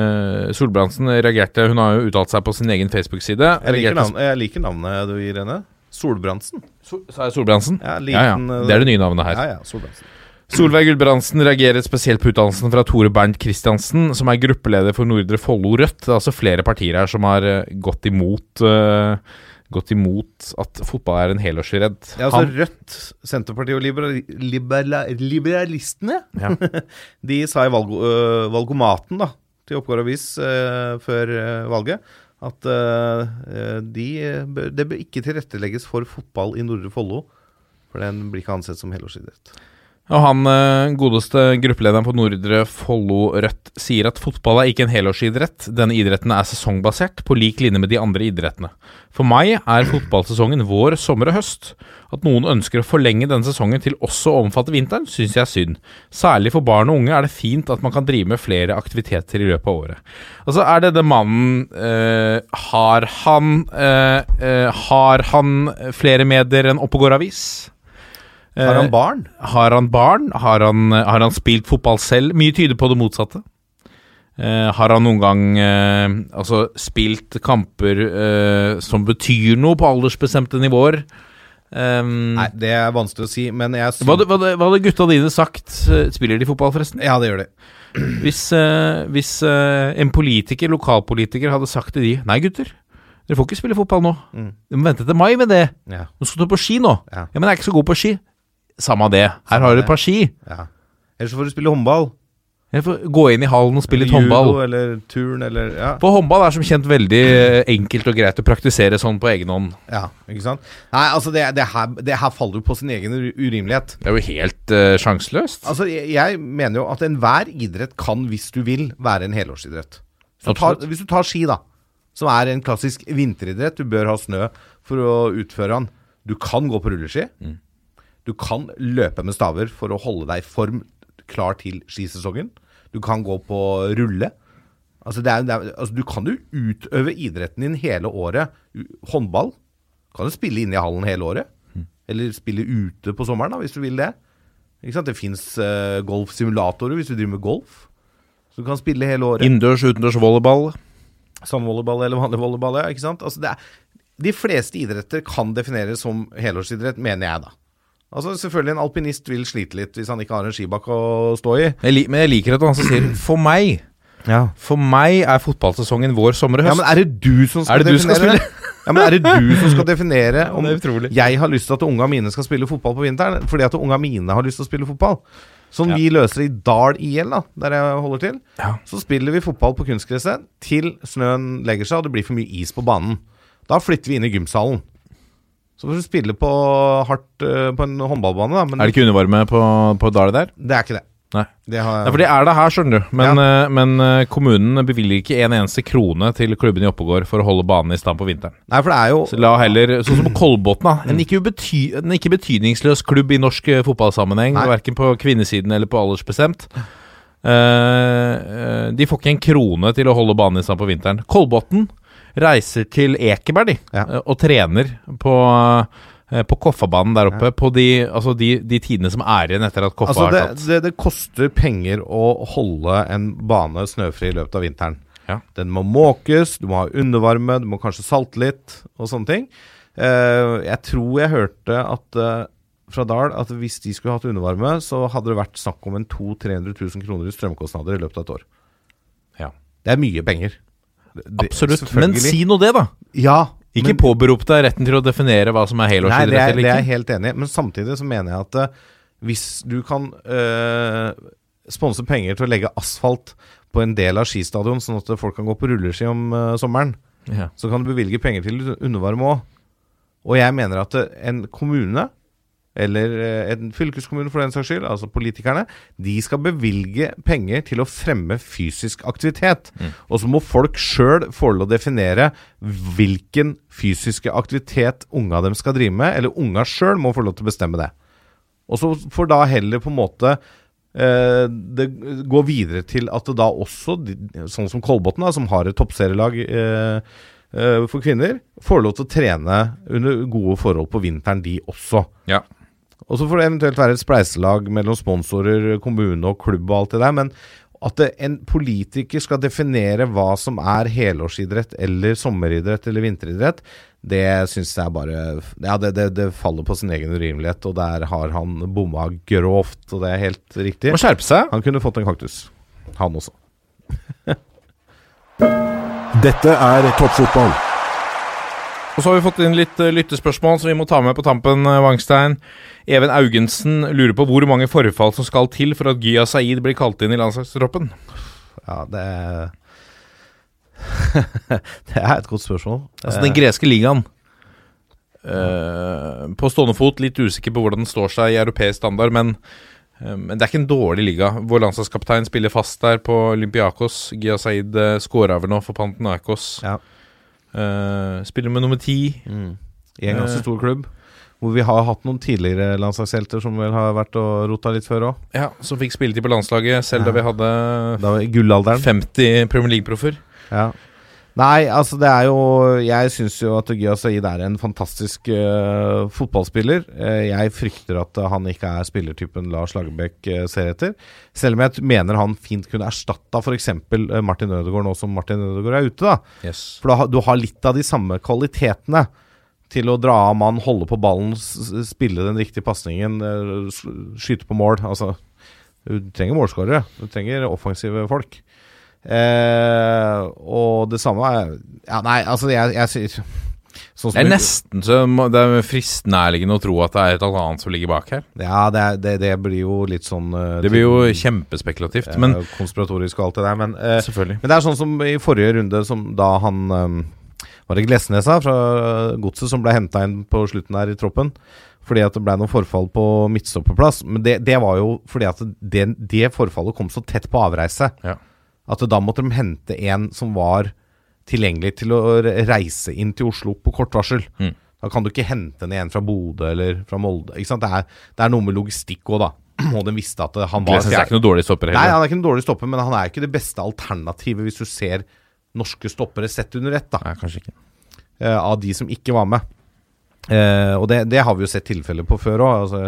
eh, Solbrandsen reagerte Hun har jo uttalt seg på sin egen Facebook-side. Jeg jeg liker navnet du gir henne. Solbrandsen. Sol, sa jeg Solbrandsen? Ja, Ja, ja. eh, Det er det nye navnet her. Ja, ja, Solbrandsen. Solveig Gulbrandsen reagerer spesielt på utdannelsen fra Tore Bernt Christiansen, som er gruppeleder for Nordre Follo Rødt. Det er altså flere partier her som har eh, gått imot uh, Gått imot at fotball er en helårsredd. Ja, altså Han- Rødt, Senterpartiet og liberali, liberala, liberalistene Ja. De sa i valg, øh, valgomaten da til Oppgård Avis øh, før øh, valget at de, det bør ikke tilrettelegges for fotball i Nordre Follo. For den blir ikke ansett som helårsidrett. Og han eh, godeste gruppelederen på Nordre Follo Rødt sier at fotball er ikke en helårsidrett. Denne idretten er sesongbasert, på lik linje med de andre idrettene. For meg er fotballsesongen vår, sommer og høst. At noen ønsker å forlenge denne sesongen til også å omfatte vinteren, syns jeg er synd. Særlig for barn og unge er det fint at man kan drive med flere aktiviteter i løpet av året. Altså, er denne mannen øh, Har han øh, øh, Har han flere medier enn Oppegård Avis? Har Eh, han barn? har han barn? Har han, har han spilt fotball selv? Mye tyder på det motsatte. Uh, har han noen gang uh, altså spilt kamper uh, som betyr noe på aldersbestemte nivåer? Um, Nei, det er vanskelig å si, men jeg hva, hva, hadde- hva hadde gutta dine sagt? Eh, Spiller de fotball, forresten? Ja, det gjør de. Hvis, eh, hvis eh, en politiker, lokalpolitiker, hadde sagt til de Nei, gutter, dere får ikke spille fotball nå. Mm. Dere må vente til mai med det. Ja, Nå skal du på ski nå. Ja. ja, Men jeg er ikke så god på ski. Samme det. Her har du et par ski. ja. Ellers så får du spille håndball. Gå inn i hallen og spille litt håndball. Judo eller turn eller Ja. For håndball er som kjent veldig eh, enkelt og greit å praktisere sånn på egen hånd. ja ikke sant? Nei, altså, det, det, her, det her faller jo på sin egen urimelighet. Det er jo helt uh, sjanseløst. Altså, jeg, jeg mener jo at enhver idrett kan, hvis du vil, være en helårsidrett. Så ta, Absolutt. hvis du tar ski, da, som er en klassisk vinteridrett, du bør ha snø for å utføre den. Du kan gå på rulleski. Mm. Du kan løpe med staver for å holde deg i form klar til skisesongen. Du kan gå på rulle. Altså, det er, det er, altså, du kan jo utøve idretten din hele året. Håndball kan du spille inne i hallen hele året. Eller spille ute på sommeren, da, hvis du vil det. Ikke sant? Det fins uh, golfsimulatorer hvis du driver med golf. Så du kan spille hele året. Innendørs, utendørs volleyball. Sandvolleyball eller vanlig volleyball, ja. Ikke sant? Altså, det er, de fleste idretter kan defineres som helårsidrett, mener jeg, da. Altså Selvfølgelig en alpinist vil slite litt hvis han ikke har en skibakke å stå i. Jeg li men jeg liker at han sier 'for meg'. Ja. For meg er fotballsesongen vår, sommer og Ja, men er det du som skal du som skal definere det? Ja, men er det du som skal definere om jeg har lyst til at unga mine skal spille fotball på vinteren, fordi at unga mine har lyst til å spille fotball? Som vi løser i Dal IL, da, der jeg holder til. Ja. Så spiller vi fotball på kunstgresset til snøen legger seg og det blir for mye is på banen. Da flytter vi inn i gymsalen. Så får du spille på hardt eh, på en håndballbane, da, men Er det ikke undervarme på, på Dale der? det er ikke det. Nei. Det har Nei, for det er det her, skjønner du. Men, ja. men eh, kommunen bevilger ikke en eneste krone til klubben i Oppegård for å holde banen i stand på vinteren. Nei, for det er jo Så la heller, Sånn som Kolbotn, da. En ikke, ubety, en ikke betydningsløs klubb i norsk eh, fotballsammenheng. Verken på kvinnesiden eller på aldersbestemt. Eh, eh, de får ikke en krone til å holde banen i stand på vinteren. Kolbotn reiser til Ekeberg, de, Ja. eh, og trener på eh, på Koffabanen der oppe, på de, altså de, de tidene som er igjen etter at Koffa Altså, det, har tatt. det, det koster penger å holde en bane snøfri i løpet av vinteren. Ja. Den må måkes, du må ha undervarme, du må kanskje salte litt og sånne ting. Uh, jeg tror jeg hørte at uh, fra Dahl at hvis de skulle hatt undervarme, så hadde det vært snakk om en 200 000-300 000 kroner i strømkostnader i løpet av et år. Ja. Det er mye penger. Det- Absolutt. Men si nå det, da. Ja, Ikke men- påberop deg retten til å definere hva som er helårsidrett eller ikke. det er jeg helt enig i. Men samtidig så mener jeg at uh, hvis du kan uh, sponse penger til å legge asfalt på en del av skistadion, sånn at folk kan gå på rulleski om uh, sommeren, Ja. så kan du bevilge penger til undervarme òg. Og jeg mener at en kommune, eller eh, en fylkeskommune for den saks skyld, altså politikerne, de skal bevilge penger til å fremme fysisk aktivitet. Og så må folk sjøl få lov å definere hvilken fysiske aktivitet unga dem skal drive med, eller unga sjøl må få lov til å bestemme det. Og så får da heller på en måte eh, det går videre til at det da også, sånn som Kolbotn, som har et toppserielag eh, eh, for kvinner, får lov til å trene under gode forhold på vinteren, de også. Ja. Og så får det eventuelt være et spleiselag mellom sponsorer, kommune og klubb og alt det der. Men at det, en politiker skal definere hva som er helårsidrett eller sommeridrett eller vinteridrett, det syns jeg bare Ja, det, det, det faller på sin egen urimelighet, og der har han bomma grovt, og det er helt riktig. Må skjerpe seg. Han kunne fått en kaktus, han også. Dette er toppfotball. Og så har vi fått inn litt eh, lyttespørsmål som vi må ta med på tampen, eh, Wangstein. Even Augensen lurer på hvor mange forfall som skal til for at Gya Saeed blir kalt inn i landslagstroppen. Ja, det er Det er et godt spørsmål. Altså den greske ligaen. Uh, på stående fot, litt usikker på hvordan den står seg i europeisk standard, men, men det er ikke en dårlig liga. Vår landslagskaptein spiller fast der på Olympiakos. Gya Saeed uh, skåra vel nå for Pantenakos. Ja. Eh, spiller med nummer ti. Mm. I en ganske Eh. stor klubb. Hvor vi har hatt noen tidligere landslagshelter som vel har vært og rota litt før òg. Ja, som fikk spilletid på landslaget, selv da vi hadde Da var i gullalderen. 50 Premier League-proffer. Ja. Nei, altså det er jo Jeg syns jo at Gya Saeed er en fantastisk uh, fotballspiller. Uh, jeg frykter at eh, han ikke er spillertypen Lars Lagerbäck uh, ser etter. Selv om jeg mener han fint kunne erstatta f.eks. Uh, Martin Ødegaard nå som Martin Ødegaard er ute. da Yes. For da, du har litt av de samme kvalitetene til å dra av mann, holde på ballen, spille den riktige pasningen, eh, skyte på mål. Altså, du trenger målskårere. Du trenger offensive folk. Eh, og det samme er Ja, nei, altså, jeg, jeg sier Sånn Det er nesten så Det er fristnærliggende å tro at det er et eller annet som ligger bak her. Ja, det, er, det, det blir jo litt sånn uh, Det blir jo kjempespekulativt, Uh, men Konspiratorisk og alt det der, men selvfølgelig. Men det er sånn som i forrige runde, som da han um, Var det Glesnesa fra Godset som ble henta inn på slutten her i troppen? Fordi at det ble noe forfall på midtstopperplass. Men det, det var jo fordi at det, det forfallet kom så tett på avreise. Ja. At da måtte de hente en som var tilgjengelig til å reise inn til Oslo på kort varsel. Mm. Da kan du ikke hente ned en fra Bodø eller fra Molde. Ikke sant? Det, er, det er noe med logistikk òg, da. Og den visste at han var Glesnes er ikke noe dårlig stopper Nei, han er ikke noe dårlig stopper, men han er ikke det beste alternativet hvis du ser norske stoppere sett under ett, da, Nei, kanskje ikke. Uh, av de som ikke var med. Uh, og det, det har vi jo sett tilfeller på før òg. Altså,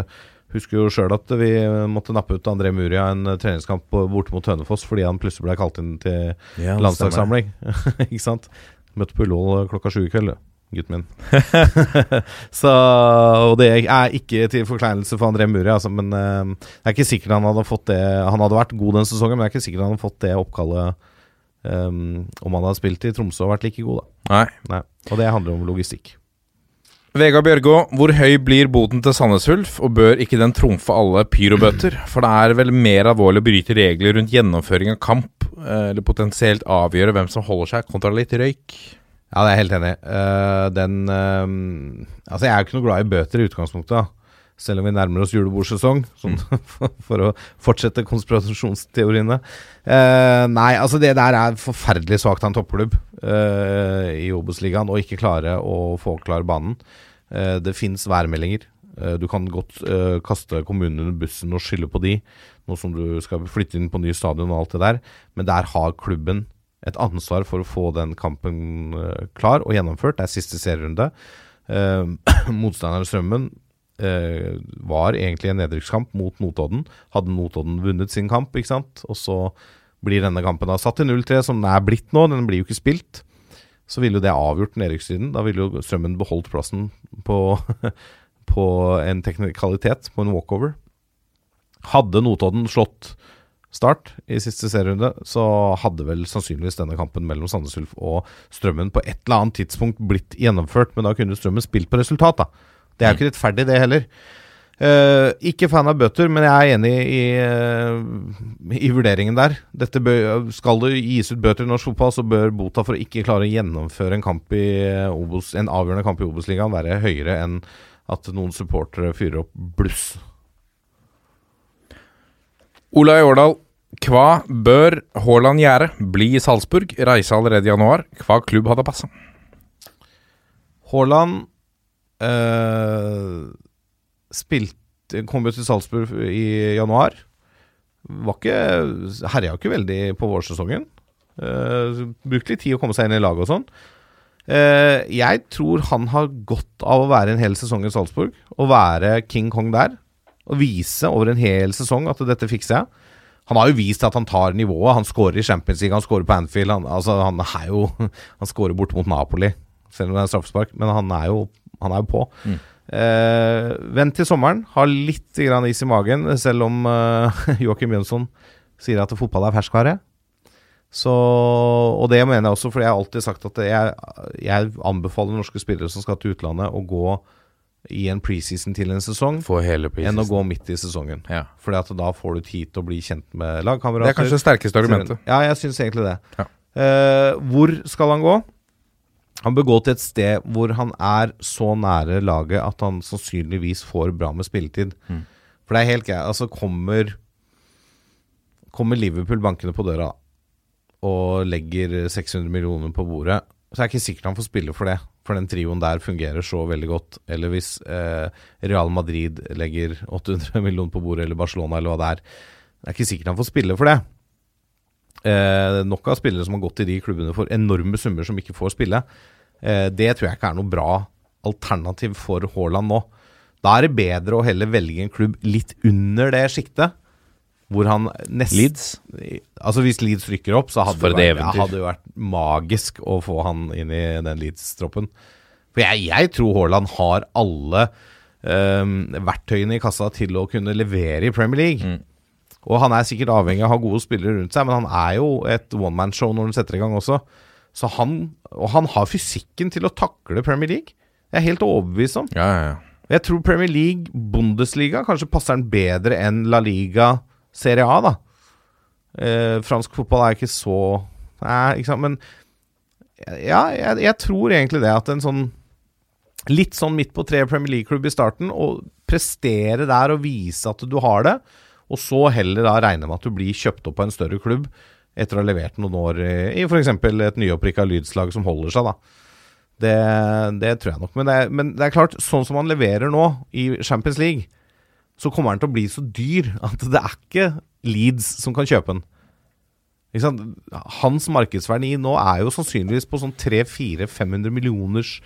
husker jo sjøl at vi måtte nappe ut André Muria en eh, treningskamp borte mot Hønefoss fordi han plutselig ble kalt inn til Ja, landslagssamling. ikke sant? Møtte på Ullevål klokka sju i kveld, gutten min. så, og det er ikke til forkleinelse for André Muri, altså, men uh, det er ikke sikkert han hadde fått det Han hadde vært god den sesongen, men det er ikke sikkert han hadde fått det oppkallet um, om han hadde spilt i Tromsø og vært like god, da. Nei. Nei. Og det handler om logistikk. Vegard Bjørgå, hvor høy blir boten til Sandnes Ulf, og bør ikke den trumfe alle pyrobøter? For det er vel mer alvorlig å bryte regler rundt gjennomføring av kamp, eh, eller potensielt avgjøre hvem som holder seg, kontra litt røyk. Ja, det er jeg helt enig. i. Uh, den uh, Altså, jeg er jo ikke noe glad i bøter i utgangspunktet, da. Selv om vi nærmer oss julebordsesong, sånn, for, for å fortsette konspirasjonsteoriene. Eh, nei, altså det der er forferdelig svakt av en toppklubb eh, i Obos-ligaen å ikke klare å få klar banen. Eh, det fins værmeldinger. Eh, du kan godt eh, kaste kommunen under bussen og skylde på de, nå som du skal flytte inn på ny stadion og alt det der, men der har klubben et ansvar for å få den kampen eh, klar og gjennomført. Det er siste serierunde. Eh, motstanderen Strømmen eh, var egentlig en nedrykkskamp mot Notodden. Hadde Notodden vunnet sin kamp, ikke sant, og så blir denne kampen da satt til 0-3, som den er blitt nå. Den blir jo ikke spilt. Så ville jo det avgjort nedrykksstriden. Da ville jo Strømmen beholdt plassen på, på en teknikalitet, på en walkover. Hadde Notodden slått Start i siste serierunde, så hadde vel sannsynligvis denne kampen mellom Sandnes Ulf og Strømmen på et eller annet tidspunkt blitt gjennomført, men da kunne Strømmen spilt på resultat, da. Det er jo ikke rettferdig, det heller. Uh, ikke fan av bøter, men jeg er enig i, uh, i vurderingen der. Dette bør, skal det gis ut bøter i norsk fotball, så bør bota for å ikke klare å gjennomføre en, kamp i eh, Obos, en avgjørende kamp i Obos-ligaen være høyere enn at noen supportere fyrer opp bluss. Olai Årdal, hva bør Haaland gjøre? Bli i Salzburg, reise allerede i januar. Hva klubb hadde passa? Haaland eh, spilte Kom jo til Salzburg i januar. Var ikke Herja ikke veldig på vårsesongen. Uh, brukte litt tid å komme seg inn i laget og sånn. Uh, jeg tror han har godt av å være en hel sesong i Salzburg og være King Kong der. Og vise over en hel sesong at dette fikser jeg. Han har jo vist at han tar nivået. Han skårer i Champions League, han skårer på Anfield. Han, altså, han er jo Han skårer bort mot Napoli, selv om det er straffespark. Men han er jo, han er jo på. Mm. Eh, vent til sommeren. Ha litt grann is i magen, selv om eh, Joakim Jønsson sier at fotball er ferskvare. Så, og det mener jeg også, for jeg har alltid sagt at jeg, jeg anbefaler norske spillere som skal til utlandet, å gå i en preseason til en sesong enn å gå midt i sesongen. Ja. Fordi at da får du tid til å bli kjent med Det er kanskje det sterkeste argumentet. Ja, jeg syns egentlig det. Ja. Eh, hvor skal han gå? Han bør gå til et sted hvor han er så nære laget at han sannsynligvis får bra med spilletid. Mm. For det er helt greit. Altså, kommer Kommer Liverpool bankende på døra og legger 600 millioner på bordet, så er det ikke sikkert han får spille for det. For den trioen der fungerer så veldig godt. Eller hvis eh, Real Madrid legger 800 millioner på bordet, eller Barcelona, eller hva det er. Det er ikke sikkert han får spille for det. Eh, nok av spillere som har gått i de klubbene for enorme summer som ikke får spille. Eh, det tror jeg ikke er noe bra alternativ for Haaland nå. Da er det bedre å heller velge en klubb litt under det sjiktet. Hvor han nesten Leeds? Altså Hvis Leeds rykker opp, så hadde det, vært, ja, hadde vært magisk å få han inn i den Leeds-troppen. For jeg, jeg tror Haaland har alle um, verktøyene i kassa til å kunne levere i Premier League. Mm. Og han er sikkert avhengig av å ha gode spillere rundt seg, men han er jo et one-man-show når han setter i gang også. Så han, og han har fysikken til å takle Premier League. Jeg er helt overbevist om. Ja, ja, ja. Jeg tror Premier League, Bundesliga, kanskje passer den bedre enn La Liga, Serie A, da. Eh, fransk fotball er ikke så Nei, ikke sant, men Ja, jeg, jeg tror egentlig det at en sånn Litt sånn midt på treet Premier League-klubb i starten, og prestere der og vise at du har det, og så heller da regne med at du blir kjøpt opp av en større klubb etter å ha levert noen år i, i f.eks. et nyopprikka lydslag som holder seg, da. Det, det tror jeg nok. Men det, er, men det er klart, sånn som han leverer nå i Champions League, så kommer han til å bli så dyr at det er ikke Leeds som kan kjøpe den. Hans markedsverdi nå er jo sannsynligvis på sånn 300-400-500 millioners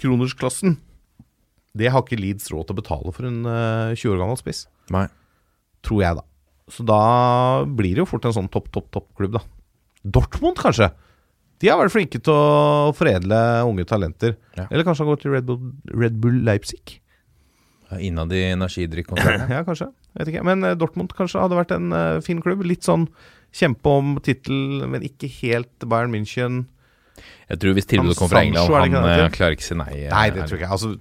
kroners-klassen. Det har ikke Leeds råd til å betale for en uh, 20 år gammel spiss, Nei. Tror jeg, da. Så da blir det jo fort en sånn topp, topp, topp-klubb, da. Dortmund, kanskje? De har vært flinke til å foredle unge talenter. Ja. Eller kanskje han går til Red Bull, Red Bull Leipzig? Ja, Innad i energidrikkonsernet. Ja, kanskje. Vet ikke. Men eh, Dortmund kanskje hadde vært en uh, fin klubb. Litt sånn kjempe om tittel, men ikke helt Bayern München. Jeg tror hvis tilbudet kommer fra England, han, han eh, klarer ikke å si nei. Nei, det tror jeg ikke. Altså,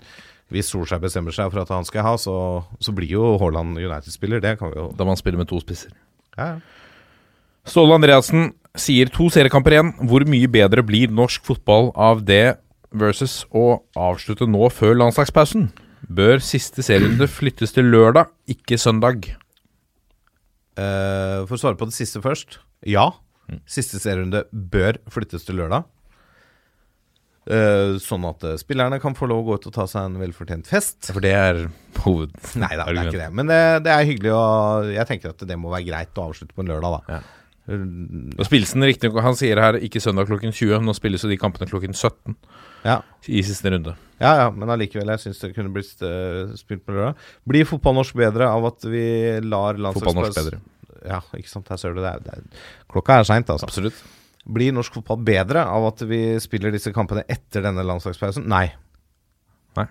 hvis Solskjær bestemmer seg for at han skal ha, så, så blir jo Haaland United-spiller. Det kan vi jo Da man spiller med to spisser. ja, ja. Ståle Andreassen sier to seriekamper igjen. Hvor mye bedre blir norsk fotball av det versus å avslutte nå før landslagspausen? Bør siste serierunde flyttes til lørdag, ikke søndag? Uh, for å svare på det siste først. Ja. Mm. Siste serierunde bør flyttes til lørdag. Eh, sånn at uh, spillerne kan få lov å gå ut og ta seg en velfortjent fest. For det er hoved... Nei da, det er ikke det. Men det, det er hyggelig, å jeg tenker at det må være greit å avslutte på en lørdag, da. Ja. Nå spilles den riktignok Han sier her ikke søndag klokken 20. Nå spilles jo de kampene klokken 17 Ja. i siste runde. Ja, ja, men allikevel, jeg syns det kunne blitt eh, spilt på lørdag. Blir fotball-norsk bedre av at vi lar Fotball-norsk bedre. Ja, ikke sant. Her ser du det. er- det er, klokka er seint, altså. Absolutt. Blir norsk fotball bedre av at vi spiller disse kampene etter denne landslagspausen? Nei. Nei.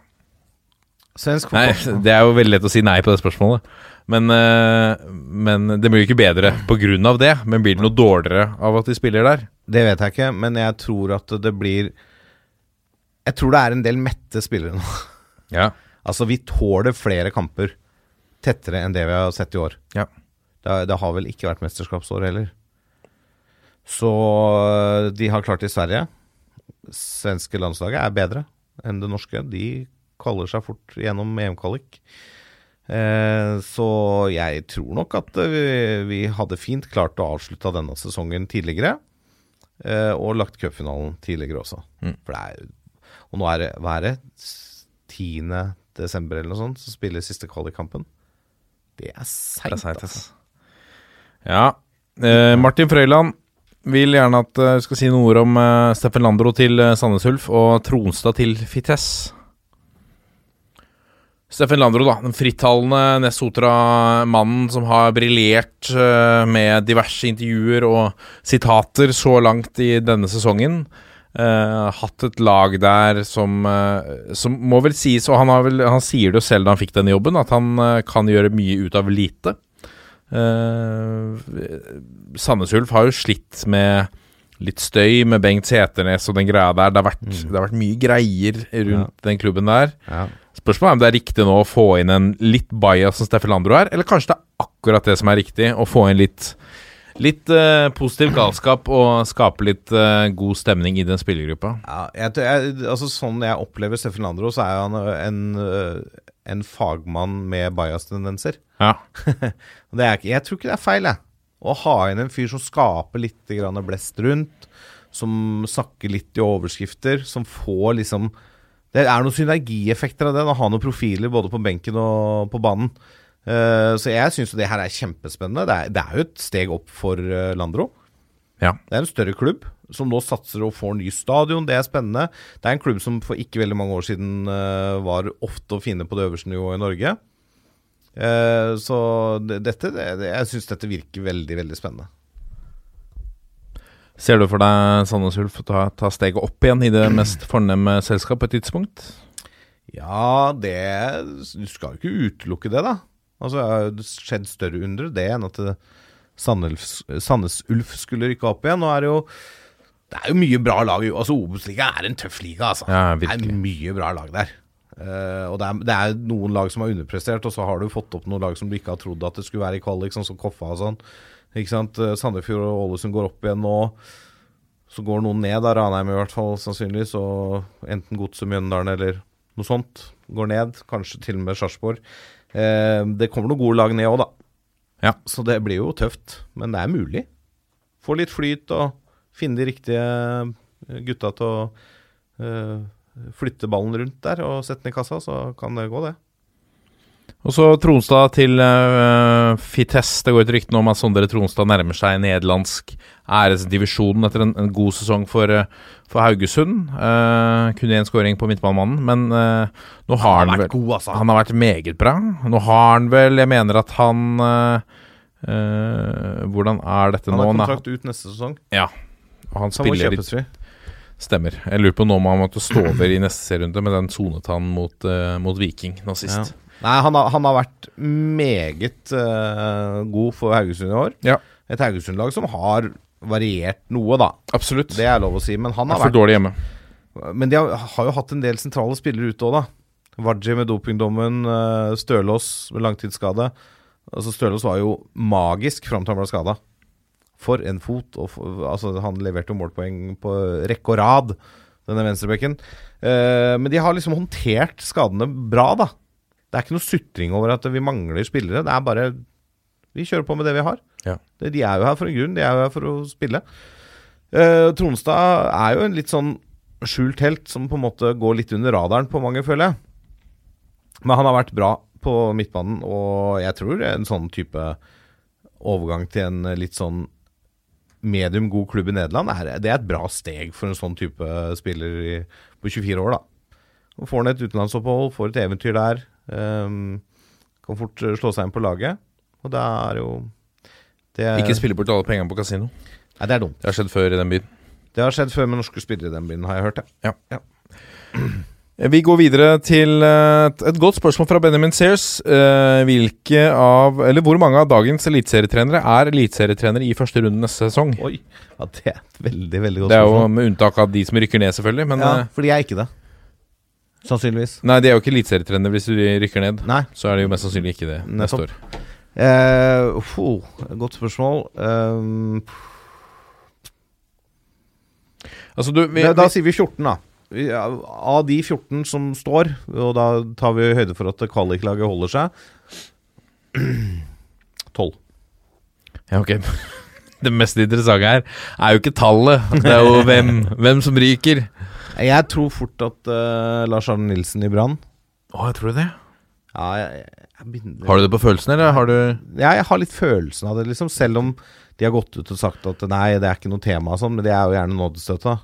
Svensk Nei, det er jo veldig lett å si nei på det spørsmålet. Men, eh, men det blir jo ikke bedre pga. det. Men blir det noe dårligere av at de spiller der? Det vet jeg ikke, men jeg tror at det blir Jeg tror det er en del mette spillere nå. Ja. Altså, vi tåler flere kamper tettere enn det vi har sett i år. Ja. Det, det har vel ikke vært mesterskapsår heller. Så de har klart det i Sverige. Svenske landslaget er bedre enn det norske. De kaller seg fort gjennom EM-kvalik. Eh, så jeg tror nok at eh, vi, vi hadde fint klart å avslutte denne sesongen tidligere. Eh, og lagt cupfinalen tidligere også. Mm. Er Og nå er det Hva er det? 10. desember eller noe sånt, så spiller siste kvalikkampen. Det er seigt, altså. Ja. Eh, Martin Frøyland vil gjerne at du vi skal si noen ord om uh, Steffen Landro til eh, Sandnes Ulf og Tronstad til Fites. Steffen Landro, da. Den frittalende Nessotra-mannen som har briljert uh, med diverse intervjuer og sitater så langt i denne sesongen. Uh, hatt et lag der som, eh, som må vel sies Og han, vel, han sier det jo selv da han fikk denne jobben, at han eh, kan gjøre mye ut av lite. Uh, Sandnes Ulf har jo slitt med litt støy med Bengt Seternes og den greia der. Det har vært, det har vært mye greier rundt den klubben der. Ja. Spørsmålet er om det er riktig nå å få inn en litt bajas som Steffen Landro er, eller kanskje det er akkurat det som er riktig, å få inn litt Litt uh, positiv galskap og skape litt uh, god stemning i den spillergruppa. Ja, jeg, jeg, altså Sånn jeg opplever Steffen Landro, så er han en, øh, en fagmann med bias-tendenser. Ja. Det er jeg tror ikke det er feil, jeg. Å ha inn en fyr som skaper litt grann blest rundt, som snakker litt i overskrifter, som får liksom Det er noen synergieffekter av det. Å ha noen profiler både på benken og på banen. Uh, så jeg syns det her er kjempespennende. Det er, det er jo et steg opp for uh, Landro. Ja. Det er en større klubb som nå satser og får ny stadion. Det er spennende. Det er en klubb som for ikke veldig mange år siden uh, var ofte å finne på det øverste nivået i Norge. Eh, så dette, det, det, jeg syns dette virker veldig, veldig spennende. Ser du for deg Sandnes Ulf ta, ta steget opp igjen i det mest fornemme selskap på et tidspunkt? Ja, det Du skal jo ikke utelukke det, da. Altså, det har skjedd større under det enn at Sandnes Ulf skulle rykke opp igjen. Nå er det jo Det er jo mye bra lag. Altså, Obos-liga er en tøff liga, altså. Ja, det er mye bra lag der. Eh, og det er, det er noen lag som har underprestert, og så har du fått opp noen lag som du ikke har trodd at det skulle være i kvalik, sånn som Koffa og sånn. Ikke sant? Eh, Sandefjord og Ålesund går opp igjen nå. Så går noen ned, da, Ranheim i hvert fall, sannsynligvis. Og enten Godset, Mjøndalen eller noe sånt går ned. Kanskje til og med Sarpsborg. Uh, det kommer noen gode lag ned òg, da. Ja. Så det blir jo tøft, men det er mulig. Få litt flyt og finne de riktige gutta til å eh, flytte ballen rundt der og sette den i kassa, så kan det gå, det. Og så Tronstad til uh, Fites. Det går et rykte om at Sondre Tronstad nærmer seg nederlandsk æresdivisjon etter en, en god sesong for, uh, for Haugesund. Uh, kun én skåring på midtbanemannen, men uh, nå har han, vel god, altså. Han har vært meget bra. Nå har han vel Jeg mener at han Hvordan er dette nå? Han har nå? kontrakt ut neste sesong. Ja. Og han han spiller fri. Stemmer. Jeg lurer på nå om han måtte stå over i neste serierunde med den sonet han mot, uh, mot Viking nå sist. Nei, han har, han har vært meget uh, god for Haugesund i år. Ja. Et Haugesund-lag som har variert noe, da. Absolutt. Det er lov å si. Men han har for vært dårlig hjemme. Men de har, har jo hatt en del sentrale spillere ute òg, da. Waji med dopingdommen, eh, Stølås med langtidsskade. Altså Stølås var jo magisk fram til han ble skada. For en fot. For, altså, han leverte målpoeng på rekke og rad, denne venstrebekken. Eh, men de har liksom håndtert skadene bra, da. Det er ikke noe sutring over at vi mangler spillere. Det er bare Vi kjører på med det vi har. Ja. De er jo her for en grunn. De er jo her for å spille. Eh, Tronstad er jo en litt sånn skjult helt som på en måte går litt under radaren på mange, føler jeg. Men han har vært bra på midtbanen, og jeg tror en sånn type overgang til en litt sånn medium god klubb i Nederland, er, det er et bra steg for en sånn type spiller i, på 24 år, da. Og får han et utenlandsopphold, får et eventyr der. Um, kan fort eh, slå seg inn på laget. Og det er jo det, Ikke spille bort alle pengene på kasino. Nei, det er dumt. Det har skjedd før i den byen. Det har skjedd før med norske spillere i den byen, har jeg hørt. Ja. Vi går videre til eh, et, godt spørsmål fra Benjamin Sears. Eh, hvilke av, eller Hvor mange av dagens eliteserietrenere er eliteserietrenere i første runde neste sesong? Oi. Ja, det er et veldig, veldig godt spørsmål. Det er jo med unntak av de som rykker ned, selvfølgelig. Men Ja, for de er ikke det. Sannsynligvis. nei, de er jo ikke eliteserietrenere hvis de rykker ned. Nei. Så er de jo mest sannsynlig ikke det neste år. Uh, oh, godt spørsmål. Um, Altså, du, vi, da, da sier vi 14, da. Av de 14 som står, og da tar vi høyde for at kvaliklaget holder seg 12. ja, ok. Det mest interessante her er jo ikke tallet, det er jo hvem, hvem som ryker. Jeg tror fort at uh, Lars Arne Nilsen i Brann Å, jeg tror det. ja, jeg, jeg Har du det på følelsen, eller har du Ja, jeg har litt følelsen av det, liksom. Selv om de har gått ut og sagt at nei, det er ikke noe tema og sånn, men det er jo gjerne nådestøtta.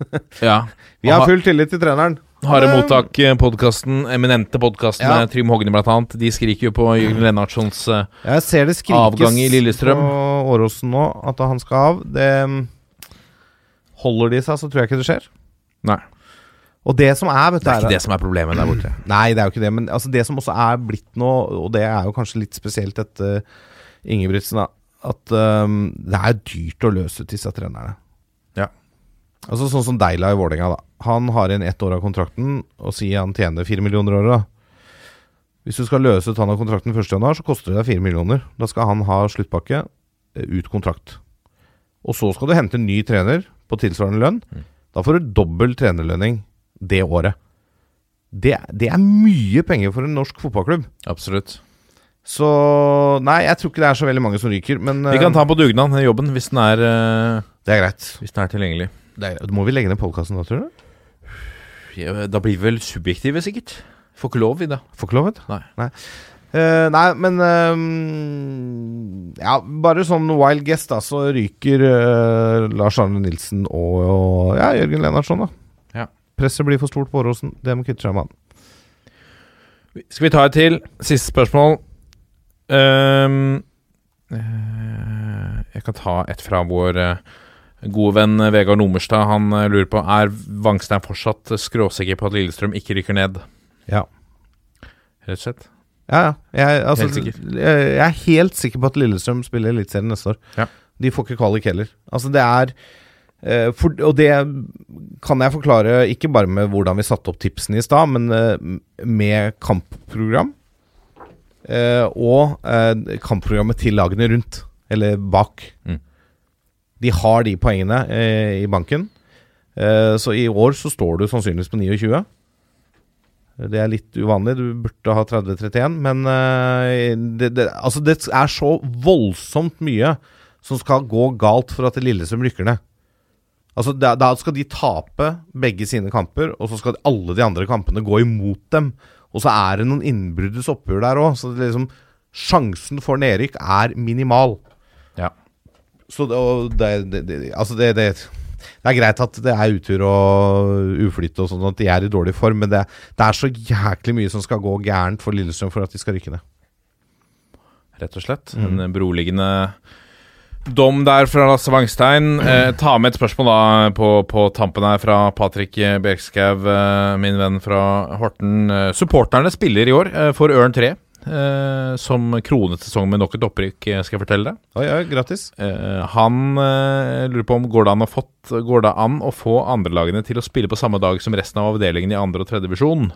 Ja. Vi har full tillit til treneren. Harde mottak, podkasten, eminente podkasten Ja. med Trym Hogne blant annet. De skriker jo på Jørgen Lennartsons eh, Avgang i Lillestrøm. på Åråsen nå, at han skal av. Det Holder de seg, så tror jeg ikke det skjer. Nei. Og det som er, vet du Det er- ikke det som er problemet der borte. Nei, det er jo ikke det. Men altså, det som også er blitt nå, og det er jo kanskje litt spesielt etter Ingebrigtsen, da, at um, det er dyrt å løse ut disse trenerne. Altså Sånn som Deila i Vålerenga. Han har igjen ett år av kontrakten, og sier han tjener fire millioner i året. Hvis du skal løse ut han av kontrakten 1.1., så koster det deg fire millioner. Da skal han ha sluttpakke, eh, ut kontrakt. Og så skal du hente en ny trener på tilsvarende lønn. Da får du dobbel trenerlønning det året. Det, det er mye penger for en norsk fotballklubb. Absolutt. Så Nei, jeg tror ikke det er så veldig mange som ryker, men Vi kan ta ta på dugnad den jobben hvis den er, eh, Det er greit. hvis den er tilgjengelig. Det er, må vi legge ned podkasten da, tror du? Ja, Da blir vi vel subjektive, sikkert. Får ikke lov, vi da. Får ikke lov, vet du. Nei. Nei, Uh, nei men uh, Ja, bare sånn wild guess, da, så ryker uh, Lars Arne Nilsen og, og ja, Jørgen Lennartson, da. Ja. Presset blir for stort på Åråsen. Det må kvitte seg med han. Skal vi ta et til? Siste spørsmål. Ehm, eh, jeg kan ta et fra vår gode venn eh, Vegard Nomerstad. Han eh, lurer på Er Vangstein fortsatt skråsikker på at Lillestrøm ikke rykker ned? Ja. Rett og slett. Ja, ja. Jeg, altså, jeg er helt sikker på at Lillestrøm spiller Eliteserien neste år. Ja. De får ikke kvalik heller. Altså, det er eh, for, Og det kan jeg forklare ikke bare med hvordan vi satte opp tipsene i stad, men eh, med kampprogram. eh, og eh, kampprogrammet til lagene rundt, eller bak. Mm. De har de poengene eh, i banken. Eh, så i år så står du sannsynligvis på 29. Det er litt uvanlig, du burde ha 30-31, men eh, det, det, altså det er så voldsomt mye som skal gå galt for at Lillestrøm rykker ned. Altså da, da skal de tape begge sine kamper, og så skal alle de andre kampene gå imot dem. Og så er det noen innbruddes oppgjør der òg, så liksom, sjansen for nedrykk er minimal. Så det, det, det, det, altså det, det, det er greit at det er utur og uflytt og sånn, at de er i dårlig form, men det, det er så jæklig mye som skal gå gærent for Lillestrøm for at de skal rykke ned. Rett og slett. En beroligende dom der fra Lasse Wangstein. Eh, ta med et spørsmål da på, på tampen her fra Patrick Bjerkskaug, eh, min venn fra Horten. Eh, supporterne spiller i år eh, for Ørn 3. Eh, som kronet sesongen med nok et opprykk, eh, skal jeg fortelle deg. Oi, oi, grattis. Eh, han eh, lurer på om går det, an å fått, går det an å få andrelagene til å spille på samme dag som resten av avdelingen i andre og tredje divisjon.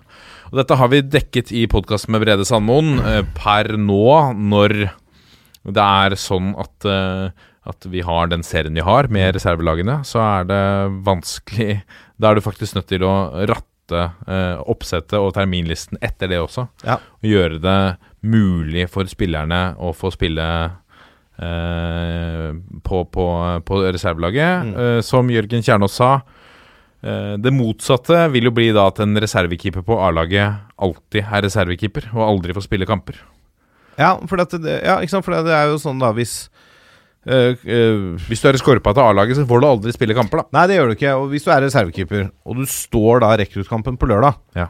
Og Dette har vi dekket i podkasten med Brede Sandmoen eh, per nå, når det er sånn at, eh, at vi har den serien vi har med reservelagene, så er det vanskelig Da er du faktisk nødt til å ratte eh, oppsettet og terminlisten etter det også. Ja. Og gjøre det mulig for spillerne å få spille eh, på, på, på reservelaget. Mm. Eh, som Jørgen Kjernås sa, eh, det motsatte vil jo bli da at en reservekeeper på A-laget alltid er reservekeeper, og aldri får spille kamper. Ja, for, det, ja, for det er jo sånn da hvis øh, Hvis du er skorpa til A-laget, så får du aldri spille kamper, da. Nei, det gjør du ikke. Og hvis du er reservekeeper, og du står da rekruttkampen på lørdag, Ja.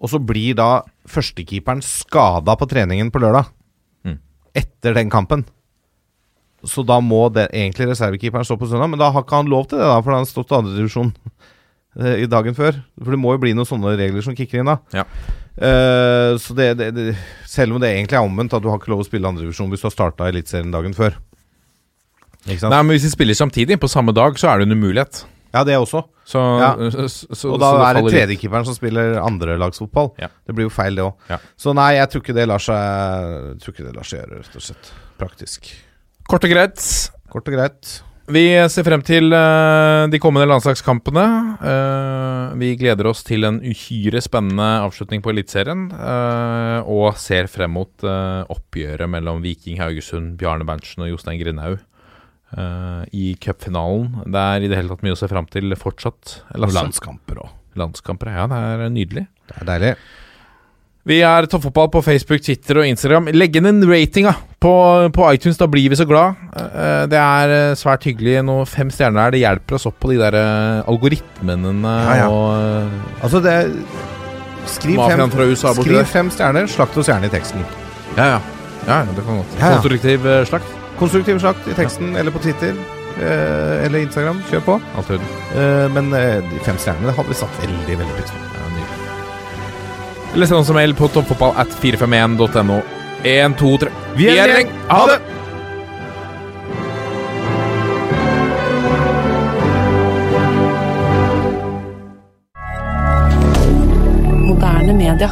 og så blir da førstekeeperen skada på treningen på lørdag, Mm. etter den kampen Så da må det, egentlig reservekeeperen stå på søndag, men da har ikke han lov til det, da, for han har stått i andredivisjon uh, i dagen før. For det må jo bli noen sånne regler som kicker inn da. Ja. Uh, så det, det, det Selv om det egentlig er omvendt, at du har ikke lov å spille andredivisjon hvis du har starta Eliteserien dagen før. Nei, men Hvis de spiller samtidig, på samme dag, så er det en umulighet. Ja, det også. Så, Ja. så, så, Og da så er det tredjekeeperen som spiller andrelagsfotball. Ja. Det blir jo feil, det òg. Ja. Så nei, jeg tror ikke det lar seg det lar seg gjøre, rett og slett. Praktisk. Kort og greit. Kort og greit. Vi ser frem til uh, de kommende landslagskampene. Uh, vi gleder oss til en uhyre spennende avslutning på Eliteserien. Uh, og ser frem mot eh, oppgjøret mellom Viking Haugesund, Bjarne Berntsen og Jostein Grindhaug eh, i cupfinalen. Det er i det hele tatt mye å se frem til fortsatt. Lasse. landskamper òg. Landskamper, ja. Det er nydelig. Det er deilig. Vi er Toppfotball på Facebook, Twitter og Instagram. Legg inn en rating da på, på iTunes, da blir vi så glad. Eh, Det er eh, svært hyggelig. Noe fem stjerner her. Det hjelper oss opp på de der eh, algoritmene Ja, ja. og eh, Altså, det Skriv fem, USA skriv fem stjerner, slakt oss gjerne i teksten. Ja, ja. ja, det kan godt. Konstruktiv eh, slakt. Konstruktiv slakt i teksten eller på Twitter. eh, eller Instagram. Kjør på. Alt i orden. Eh, men eh, de fem stjernene hadde vi satt veldig veldig pris på. Ja, nydelig. Eller send oss en mail på toppfotball at 451.no. 1, 2, 3 Vi er en gjeng. Ha det! Moderne media.